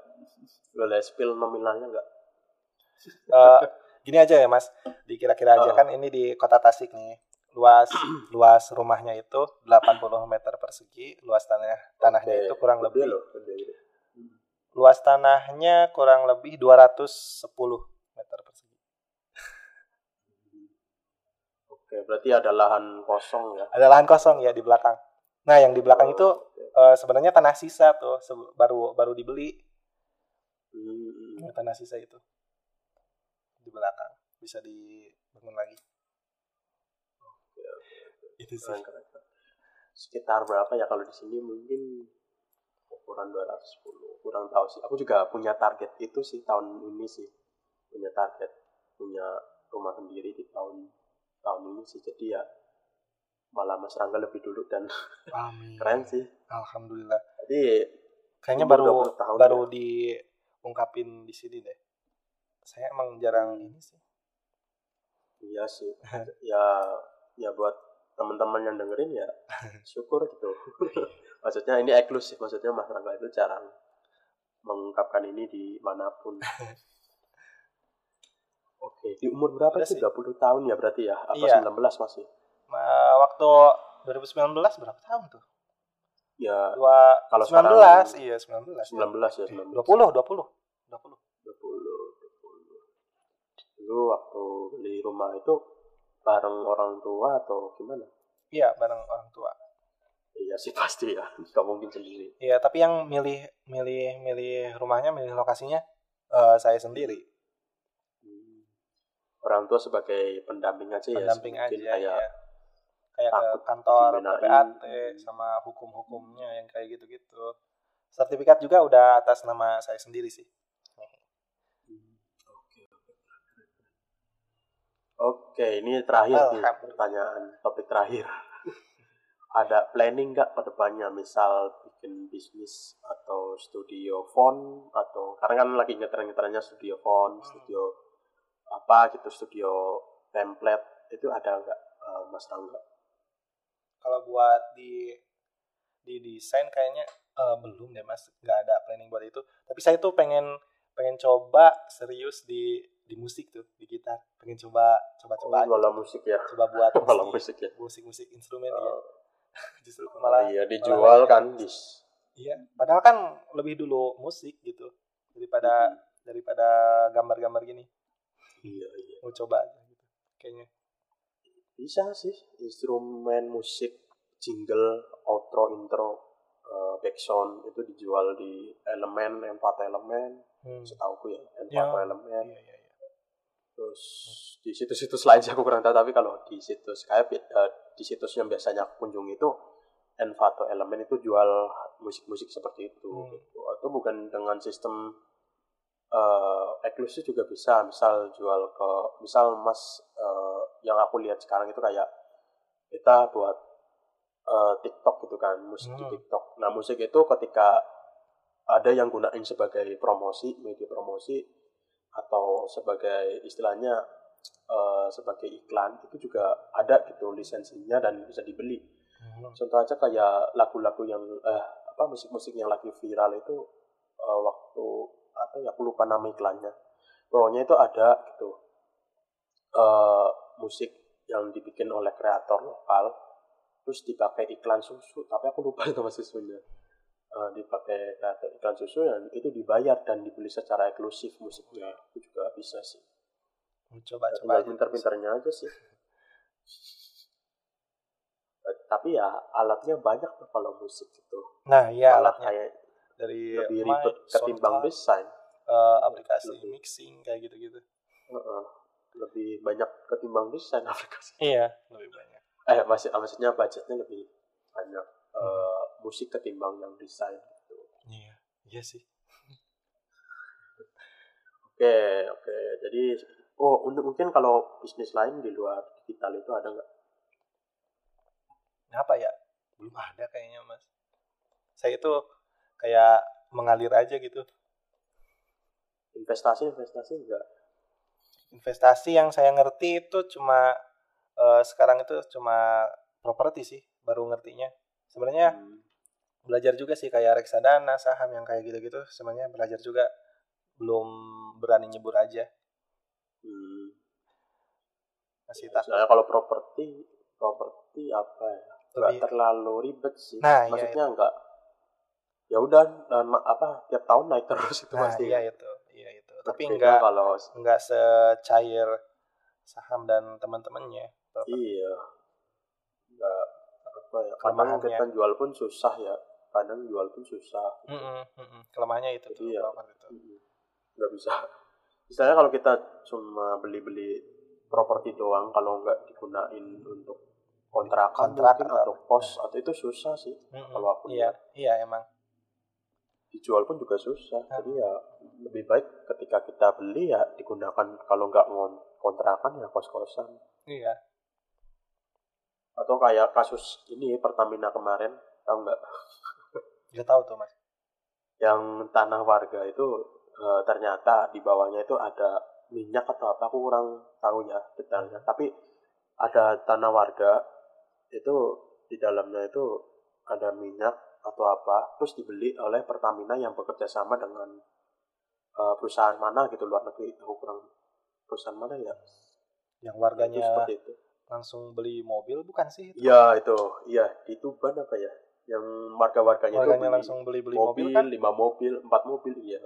Boleh spill nominalnya nggak? Eh, gini aja ya mas. Dikira-kira aja. Ah. kan ini di kota Tasik nih. Luas luas rumahnya itu 80 meter persegi. Luas tanah tanahnya Oke, itu kurang lebih loh, luas tanahnya kurang lebih 210 meter persegi. Oke, berarti ada lahan kosong ya. ada lahan kosong ya di belakang nah yang di belakang itu Oke. eh, sebenarnya tanah sisa tuh baru baru dibeli. Hmm, Ya, tanah sisa itu. Di belakang bisa dibangun lagi. Itu sih. Sekitar berapa ya kalau di sini? Mungkin ukuran 210 kurang tahu sih. Aku juga punya target itu sih tahun ini sih. Punya target punya rumah sendiri di tahun tahun ini sih. Jadi ya malah Mas Rangga lebih dulu dan Amin. keren sih. alhamdulillah Jadi kayaknya baru 20 tahun baru ya. diungkapin di sini deh saya emang jarang ini sih iya sih ya ya buat teman-teman yang dengerin ya syukur gitu maksudnya ini eksklusif maksudnya Mas Rangga itu jarang mengungkapkan ini di mana pun oke di umur berapa Udah sih sih. 20 tahun ya berarti ya apa Iya. 19 masih Ma- waktu 2019 berapa tahun tuh ya Dua Kalau 19 sekarang- iya 19. 19 ya 19 20 20 20. 20 20 dulu waktu beli rumah itu bareng orang tua atau gimana Iya, bareng orang tua. iya sih pasti ya nggak mungkin sendiri Iya, tapi yang milih milih milih rumahnya, milih lokasinya eh, saya sendiri. Hmm. orang tua sebagai pendamping aja ya Pendamping aja mungkin ya. Kayak ke kantor. PPAT sama hukum-hukumnya yang kayak gitu-gitu. Sertifikat juga udah atas nama saya sendiri sih. Oke, ini terakhir nih pertanyaan topik terakhir. Ada planning nggak ke depannya, misal bikin bisnis atau studio phone atau karena kan lagi ngetren-ngetrennya studio phone, Hmm. studio apa gitu, studio template itu ada nggak, eh, Mas Rangga? Kalau buat di di desain kayaknya eh, belum deh mas, nggak ada planning buat itu. Tapi saya tuh pengen pengen coba serius di di musik tuh, di gitar. Pengen coba coba Oh, coba aja. malah musik ya, coba buat malah musik musik ya. musik musik instrumen ya. Oh, Justru malah iya dijual malah- kan di Iya, padahal kan lebih dulu musik gitu daripada daripada gambar-gambar gini. Iya, iya. Mau coba aja gitu. Kayaknya. Bisa sih, instrumen musik, jingle, outro, intro, eh, backsound itu dijual di elemen, empat elemen, Hmm. setauku ya, empat Ya. elemen. Iya, iya, iya. Terus di situs-situs lain sih aku kurang tahu, tapi kalau di situs kayak eh, di situs yang biasanya aku kunjungi itu Envato elemen itu jual musik-musik seperti itu. Hmm. gitu. Atau bukan dengan sistem eh eksklusif juga bisa, misal jual ke, misal mas eh, yang aku lihat sekarang itu kayak kita buat eh, TikTok gitu kan, musik di Hmm. TikTok. Nah musik itu ketika ada yang gunain sebagai promosi, media promosi atau sebagai istilahnya eh, sebagai iklan itu juga ada gitu lisensinya dan bisa dibeli. Hmm. Contoh aja kayak lagu-lagu yang eh apa musik-musik yang lagi viral itu eh, waktu apa ya aku lupa nama iklannya. Pokoknya itu ada gitu eh musik yang dibikin oleh kreator lokal terus dipakai iklan susu tapi aku lupa nama susunya. Eh, dipakai kreator iklan susu dan itu dibayar dan dibeli secara eksklusif musiknya. Itu juga bisa sih. Mau coba coba pintar-pintarnya aja sih. Eh, tapi ya alatnya banyak tuh kalau musik itu Nah, iya malah alatnya. kayak dari lebih ribet ketimbang desain. eh, aplikasi Lebih. mixing kayak gitu-gitu. Heeh. Lebih banyak ketimbang desain aplikasi Iya, lebih banyak. eh masih maksudnya budgetnya lebih banyak eh, musik ketimbang yang desain gitu. Iya, iya sih. oke oke jadi oh untuk mungkin kalau bisnis lain di luar digital itu ada nggak Apa ya? Belum ada kayaknya, Mas. Saya itu kayak mengalir aja gitu. investasi investasi enggak Investasi yang saya ngerti itu cuma eh, sekarang itu cuma properti sih, baru ngertinya. Sebenarnya Hmm. belajar juga sih kayak reksadana, saham yang kayak gitu-gitu. Sebenarnya belajar juga belum berani nyebur aja. Hmm. Masih takut. Soalnya kalau properti properti apa ya nggak Lebih- terlalu ribet sih Nah, iya maksudnya nggak ya udah dan apa tiap tahun naik terus itu Nah, pasti iya iya itu. Tapi enggak kalau enggak secair saham dan teman-temannya. iya nggak apa ya kadang kita jual pun susah ya kadang jual pun susah Mm-mm, mm-mm. Kelemahannya itu tuh. Iya. itu. Mm-mm. nggak bisa misalnya kalau kita cuma beli-beli properti doang kalau nggak digunain untuk kontrakan Kontrak mungkin atau atau kos atau itu susah sih Mm-mm. kalau aku Iya, lihat iya emang. Dijual pun juga susah Ah. jadi ya lebih baik ketika kita beli ya digunakan kalau nggak kontrakan ya kos-kosan Iya. atau kayak kasus ini Pertamina kemarin tahu nggak Gak tahu tuh, Mas. yang tanah warga itu eh, ternyata di bawahnya itu ada minyak atau apa aku kurang tahu ya detailnya tapi ada tanah warga itu di dalamnya itu ada minyak atau apa terus dibeli oleh Pertamina yang bekerja sama dengan eh, perusahaan mana gitu luar negeri aku kurang perusahaan mana ya Yang itu warganya seperti itu langsung beli mobil bukan sih? itu? Iya itu iya di Tuban apa ya yang warga-warganya itu beli langsung beli-beli mobil, mobil, kan? lima mobil, empat mobil, iya.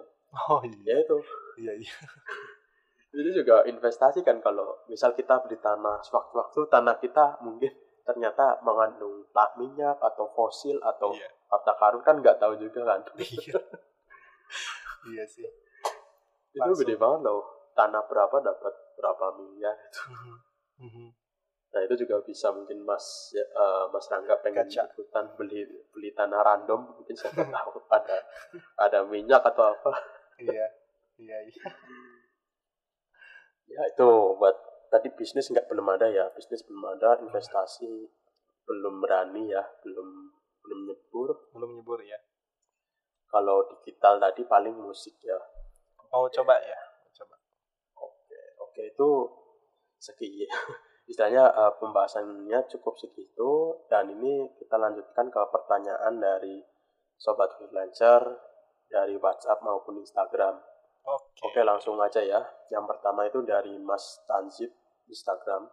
Oh iya. Ya itu. Iya iya. Itu juga investasi kan kalau misal kita beli tanah sewaktu-waktu tanah kita mungkin ternyata mengandung tak minyak atau fosil atau Iya. Harta karun kan nggak tahu juga kan. Iya. iya sih. itu Langsung. gede banget loh. Tanah berapa dapat berapa miliar itu. Mhm. Mhm. Nah itu juga bisa mungkin Mas ya, eh, Mas Rangga pengen Kaca. ikutan beli beli tanah random mungkin siapa tahu ada ada minyak atau apa. Iya. Iya iya. Ya itu buat tadi bisnis nggak belum ada ya bisnis belum ada investasi belum berani ya belum belum nyebur Belum nyebur ya. kalau digital tadi paling musik ya Mau coba ya? Mau Coba. oke oke itu segi istilahnya eh, pembahasannya cukup segitu dan ini kita lanjutkan ke pertanyaan dari sobat freelancer dari WhatsApp maupun Instagram Oke. Oke langsung aja ya. Yang pertama itu dari Mas Tanzib Instagram.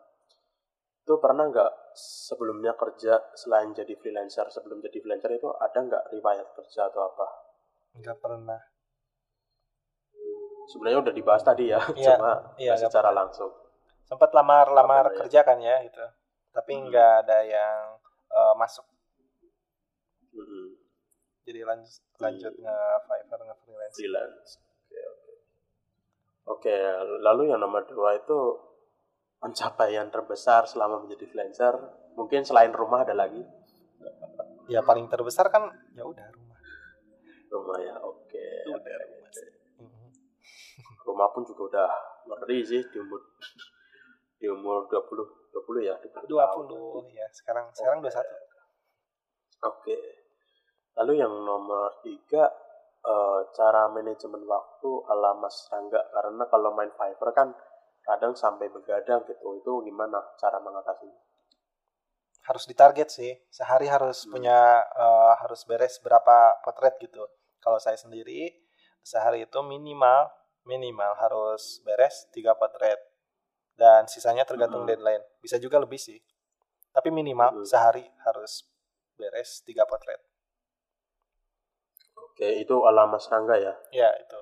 Itu pernah nggak sebelumnya kerja selain jadi freelancer sebelum jadi freelancer itu ada nggak riwayat kerja atau apa? Enggak pernah. Sebenarnya udah dibahas tadi ya, Iya, cuma iya, nggak secara langsung. Sempat lamar-lamar ya? kerja kan ya gitu. Tapi Hmm. nggak ada yang eh, masuk. Mm-mm. Jadi lanjut lanjut Hmm. nge Fiverr nge freelance. Freelance. Oke oke. Oke lalu yang nomor dua itu pencapaian terbesar selama menjadi freelancer. Mungkin selain rumah ada lagi Ya paling terbesar kan ya udah rumah. rumah ya. Oke. Udah rumah. oke. Mhm. rumah pun juga udah ngeri sih di umur di umur 20 20 ya 20 tahun. 20 ya sekarang sekarang 21. Oke. Lalu yang nomor tiga eh, cara manajemen waktu ala Mas Rangga karena kalau main Fiverr kan kadang sampai begadang gitu itu gimana cara mengatasinya? harus ditarget sih sehari harus Hmm. punya eh, harus beres berapa potret gitu kalau saya sendiri sehari itu minimal minimal harus beres tiga potret dan sisanya tergantung Hmm. deadline bisa juga lebih sih tapi minimal Hmm. sehari harus beres tiga potret Oke itu ala Mas Rangga ya. ya itu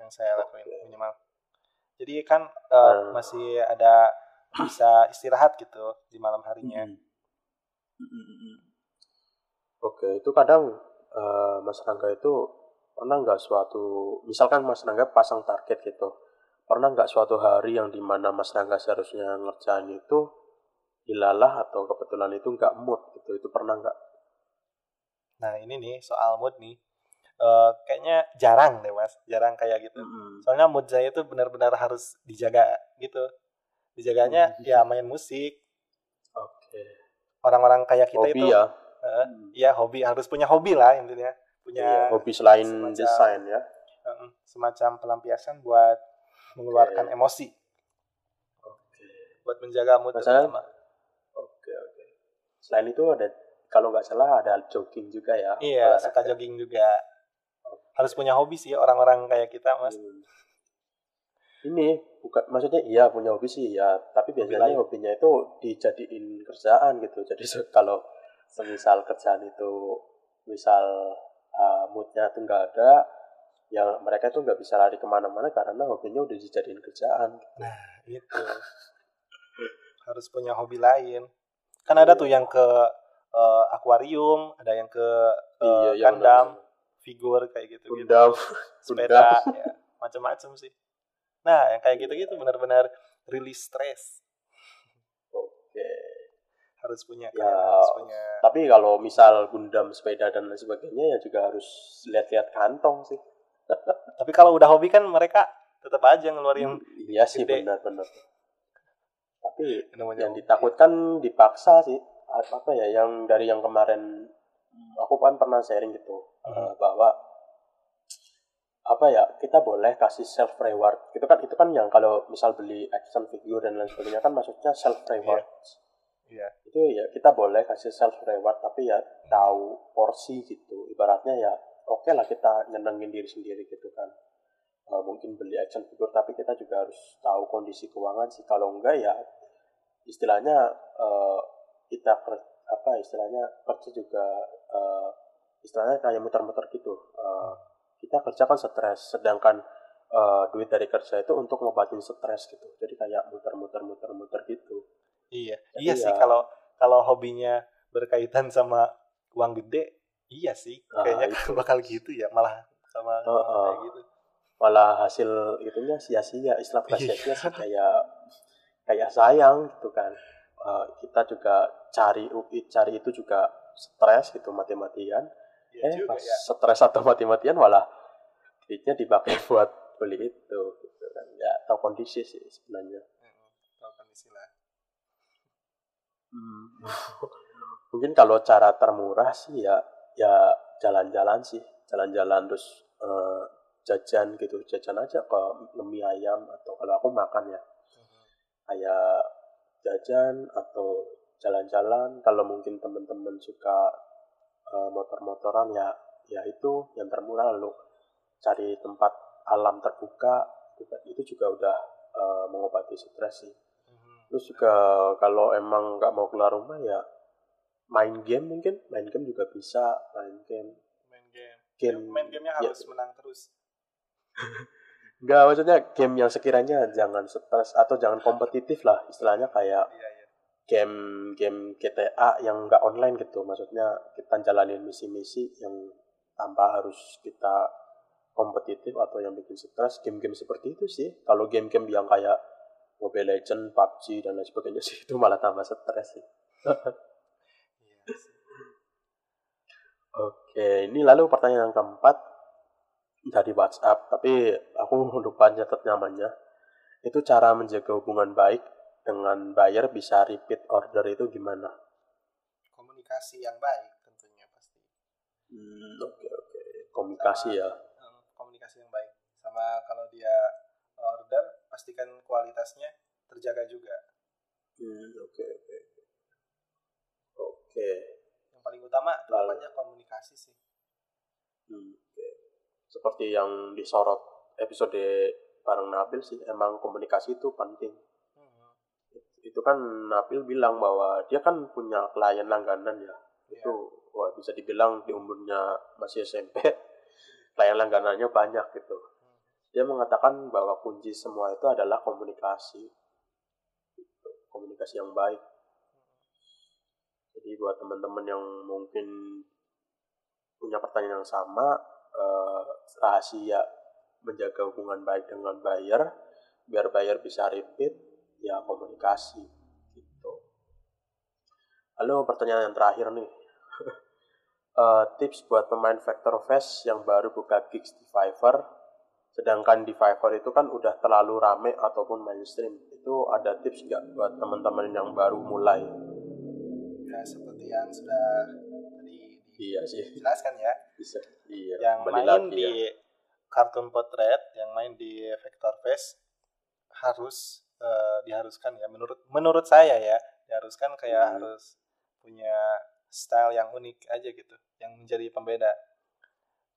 yang saya lakuin Oke. minimal jadi kan eh, Hmm. masih ada bisa istirahat gitu di malam harinya Mm-mm. Oke, itu kadang eh, Mas Rangga itu pernah nggak suatu, misalkan Mas Rangga pasang target gitu, pernah nggak suatu hari yang di mana Mas Rangga seharusnya ngerjain itu hilalah atau kebetulan itu nggak mood gitu, itu pernah nggak? nah ini nih soal mood nih Eh, kayaknya jarang deh mas jarang kayak gitu Mm-mm. soalnya mood saya itu benar-benar harus dijaga gitu dijaganya Hmm. ya main musik Oke, orang-orang kayak kita hobi itu ya, eh, Mm. ya hobi harus punya hobi lah intinya Iya, punya hobi selain semacam- desain ya. eh, semacam pelampiasan buat mengeluarkan emosi Oke, buat menjaga mood Masalah- terutama. oke, oke. Selain itu ada, kalau nggak salah ada jogging juga ya. iya olahraga. suka jogging juga harus punya hobi sih orang-orang kayak kita mas Hmm. Ini bukan maksudnya iya punya hobi sih ya, tapi biasanya lain. hobinya itu dijadiin kerjaan gitu. Jadi kalau semisal kerjaan itu misal uh, moodnya tuh nggak ada, ya mereka tuh nggak bisa lari ke mana-mana karena hobinya udah dijadiin kerjaan. itu harus punya hobi lain kan ada tuh yang ke eh, akuarium ada yang ke eh, yang kandang namanya figur kayak gitu gitu Gundam, sepeda ya macam-macam sih nah yang kayak gitu-gitu benar-benar rilis stres Oke. harus punya Ya. harus punya Tapi kalau misal Gundam sepeda dan lain sebagainya ya juga harus lihat-lihat kantong sih. tapi kalau udah hobi kan mereka tetap aja ngeluarin Iya sih benar-benar. Tapi namanya yang ditakutkan dipaksa sih apa ya yang dari yang kemarin hmm, aku kan pernah sharing gitu eh, bahwa apa ya kita boleh kasih self reward. Itu kan itu kan yang kalau misal beli action figure dan lain sebagainya kan maksudnya self reward. Iya. itu ya kita boleh kasih self reward tapi ya tahu porsi gitu. Ibaratnya ya oke lah kita nyenengin diri sendiri gitu kan. Eh, mungkin beli action figure tapi kita juga harus tahu kondisi keuangan sih. Kalau enggak ya istilahnya eh, kita apa istilahnya kerja juga uh, istilahnya kayak muter-muter gitu. Uh, kita kerja kan stres sedangkan uh, duit dari kerja itu untuk ngobatin stres gitu. Jadi kayak muter-muter muter-muter gitu. Iya. Jadi iya ya, sih kalau kalau hobinya berkaitan sama uang gede iya sih. Nah, kayaknya itu. bakal gitu ya malah sama, uh, uh, kayak gitu. Malah hasil itunya sia-sia istilah sia-sia iya. sih kayak kayak sayang gitu kan uh, kita juga cari cari itu juga stres gitu mati-matian. Ya eh juga, pas ya. stres atau mati-matian malah duitnya dipakai buat beli itu gitu kan. Ya tahu kondisi sih sebenarnya. Hmm, tahu kondisi lah. Hmm. mungkin kalau cara termurah sih ya ya jalan-jalan sih. Jalan-jalan terus uh, jajan gitu. Jajan aja ke mie ayam atau kalau aku makan ya. Kayak jajan atau jalan-jalan kalau mungkin teman-teman suka uh, motor-motoran ya ya itu yang termurah lalu cari tempat alam terbuka itu juga udah uh, mengobati stres sih mm-hmm. terus juga kalau emang nggak mau keluar rumah ya main game mungkin main game juga bisa main game main game game main gamenya ya. harus ya. menang terus Enggak, maksudnya game yang sekiranya jangan stres atau jangan kompetitif lah istilahnya kayak iya, iya. game game GTA yang enggak online gitu. Maksudnya kita jalanin misi-misi yang tanpa harus kita kompetitif atau yang bikin stres. Game-game seperti itu sih. Kalau game-game yang kayak Mobile Legend, PUBG dan lain sebagainya sih itu malah tambah stres sih. Iya Oke, ini lalu pertanyaan yang keempat dari WhatsApp, tapi aku lupa nyatet namanya. Itu cara menjaga hubungan baik dengan buyer bisa repeat order itu gimana? Komunikasi yang baik tentunya pasti. Hmm, oke okay, oke. Okay. Komunikasi Sama, ya. Hmm, komunikasi yang baik. Sama kalau dia order, pastikan kualitasnya terjaga juga. Hmm, oke okay, oke. Okay. Oke. Yang paling utama Lalu. komunikasi sih. Hmm, oke. Seperti yang disorot episode bareng Nabil sih emang komunikasi itu penting hmm. itu kan Nabil bilang bahwa dia kan punya klien langganan ya yeah. itu wah bisa dibilang di umurnya masih SMP klien langganannya banyak gitu hmm. dia mengatakan bahwa kunci semua itu adalah komunikasi gitu. komunikasi yang baik jadi buat teman-teman yang mungkin punya pertanyaan yang sama uh, rahasia menjaga hubungan baik dengan buyer biar buyer bisa repeat ya komunikasi gitu. Lalu pertanyaan yang terakhir nih. uh, tips buat pemain Vector Fest yang baru buka gigs di Fiverr sedangkan di Fiverr itu kan udah terlalu rame ataupun mainstream itu ada tips nggak buat teman-teman yang baru mulai ya seperti yang sudah iya sih. Jelaskan ya. Bisa iya. Yang main lagi, di ya. kartun potret yang main di vector face harus uh, diharuskan ya. Menurut menurut saya ya diharuskan kayak hmm. harus punya style yang unik aja gitu yang menjadi pembeda.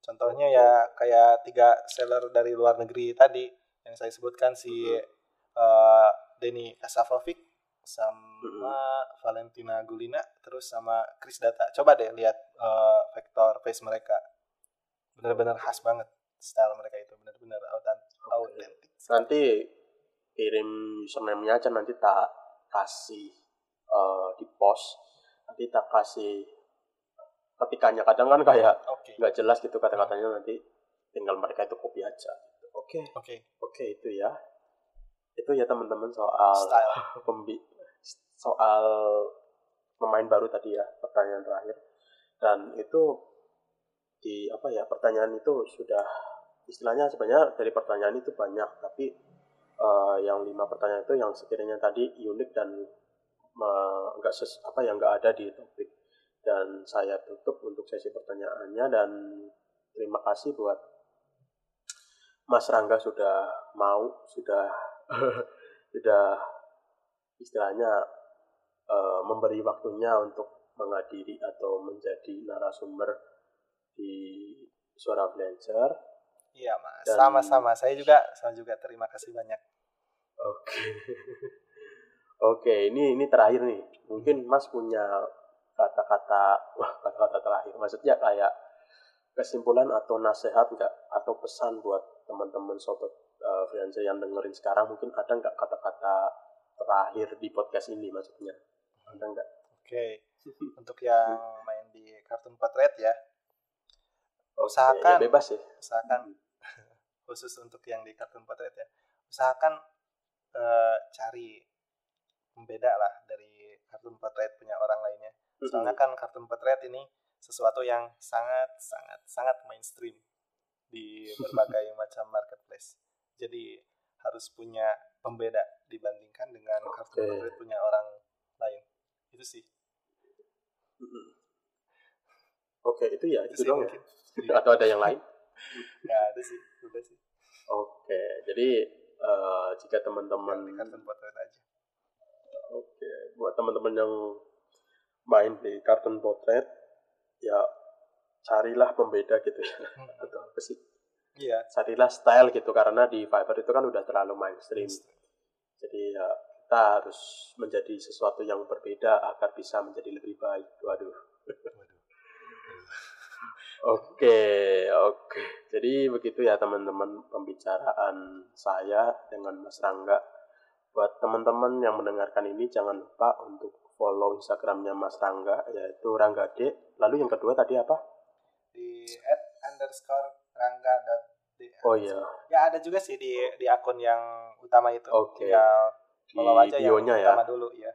Contohnya ya kayak tiga seller dari luar negeri tadi yang saya sebutkan si uh, Denny Kasafovic sama hmm. Valentina Gulina terus sama Chris Data. Coba deh lihat uh, vektor face mereka. Benar-benar khas banget style mereka itu, benar-benar autentik. Nanti kirim username-nya aja nanti tak kasih uh, di post. Nanti tak kasih ketikanya kadang kan kayak nggak okay. jelas gitu kata-katanya nanti tinggal mereka itu copy aja. Oke. Okay. Oke. Okay. Oke okay, itu ya. Itu ya teman-teman soal style pembi soal pemain baru tadi ya pertanyaan terakhir. Dan itu di apa ya pertanyaan itu sudah istilahnya sebenarnya dari pertanyaan itu banyak tapi uh, yang lima pertanyaan itu yang sekiranya tadi unik dan enggak uh, apa yang enggak ada di topik. Dan saya tutup untuk sesi pertanyaannya dan terima kasih buat Mas Rangga sudah mau sudah sudah istilahnya uh, memberi waktunya untuk menghadiri atau menjadi narasumber di suara Blancer. Iya mas, sama-sama. Saya juga, saya juga terima kasih banyak. Oke, okay. oke. Okay, ini ini terakhir nih. Mungkin Mas punya kata-kata wah kata-kata terakhir maksudnya kayak kesimpulan atau nasihat nggak atau pesan buat teman-teman sobat uh, freelancer yang dengerin sekarang mungkin ada nggak kata-kata terakhir di podcast ini maksudnya ada nggak oke. Okay. untuk yang main di kartun potret ya. Usahakan. ya bebas ya. Usahakan. Hmm. khusus untuk yang di kartun potret ya. Usahakan uh, cari pembeda lah dari kartun potret punya orang lainnya. Soalnya kan kartun potret ini sesuatu yang sangat sangat sangat mainstream di berbagai macam marketplace. Jadi harus punya pembeda dibandingkan dengan kartun okay. potret punya orang lain itu sih. Oke okay, itu ya itu, itu dong ya. atau ada yang lain? Ya ada sih. Udah sih. Oke okay, jadi uh, jika teman-teman kartun potret aja. Oke okay. buat teman-teman yang main di kartun potret ya carilah pembeda gitu ya. Hmm. atau apa sih? Iya. Carilah style gitu karena di Fiverr itu kan udah terlalu mainstream. Jadi ya kita harus menjadi sesuatu yang berbeda agar bisa menjadi lebih baik waduh Oke, oke. Jadi begitu ya teman-teman pembicaraan saya dengan Mas Rangga. Buat teman-teman yang mendengarkan ini jangan lupa untuk follow Instagramnya Mas Rangga yaitu Rangga D. Lalu yang kedua tadi apa? Di at underscore Rangga D. Oh iya. Ya ada juga sih di di akun yang utama itu. Oke. Okay. Di aja bionya yang utama ya. dulu ya.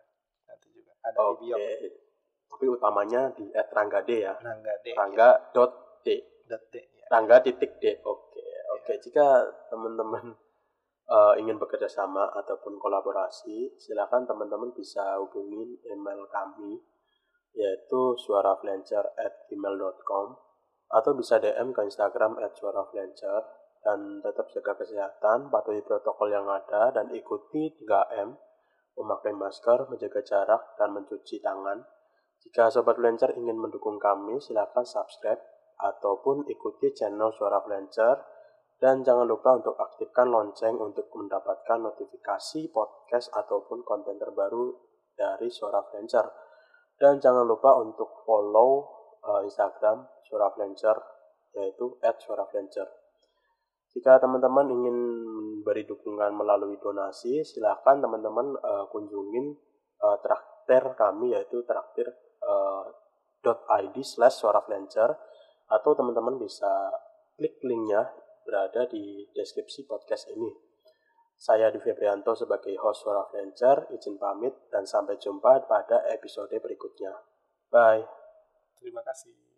Nanti juga ada okay. di bio tapi utamanya di @rangga d ya rangga d rangga ya. dot d dot d ya. rangga titik d oke oke ya. jika teman-teman uh, ingin bekerja sama ataupun kolaborasi silakan teman-teman bisa hubungin email kami yaitu suaraflancer@gmail.com atau bisa DM ke Instagram @suaraflancer dan tetap jaga kesehatan, patuhi protokol yang ada dan ikuti 3M, memakai masker, menjaga jarak, dan mencuci tangan. Jika Sobat Flancer ingin mendukung kami, silakan subscribe ataupun ikuti channel Suara Flancer dan jangan lupa untuk aktifkan lonceng untuk mendapatkan notifikasi podcast ataupun konten terbaru dari Suara Flancer. Dan jangan lupa untuk follow uh, Instagram Suara Flancer yaitu @suaraflancer. Jika teman-teman ingin beri dukungan melalui donasi, silakan teman-teman uh, kunjungin uh, traktir kami yaitu traktir uh, .id slash suara flancer atau teman-teman bisa klik linknya berada di deskripsi podcast ini. Saya Di Febrianto sebagai host Suara Flancer, izin pamit dan sampai jumpa pada episode berikutnya. Bye. Terima kasih.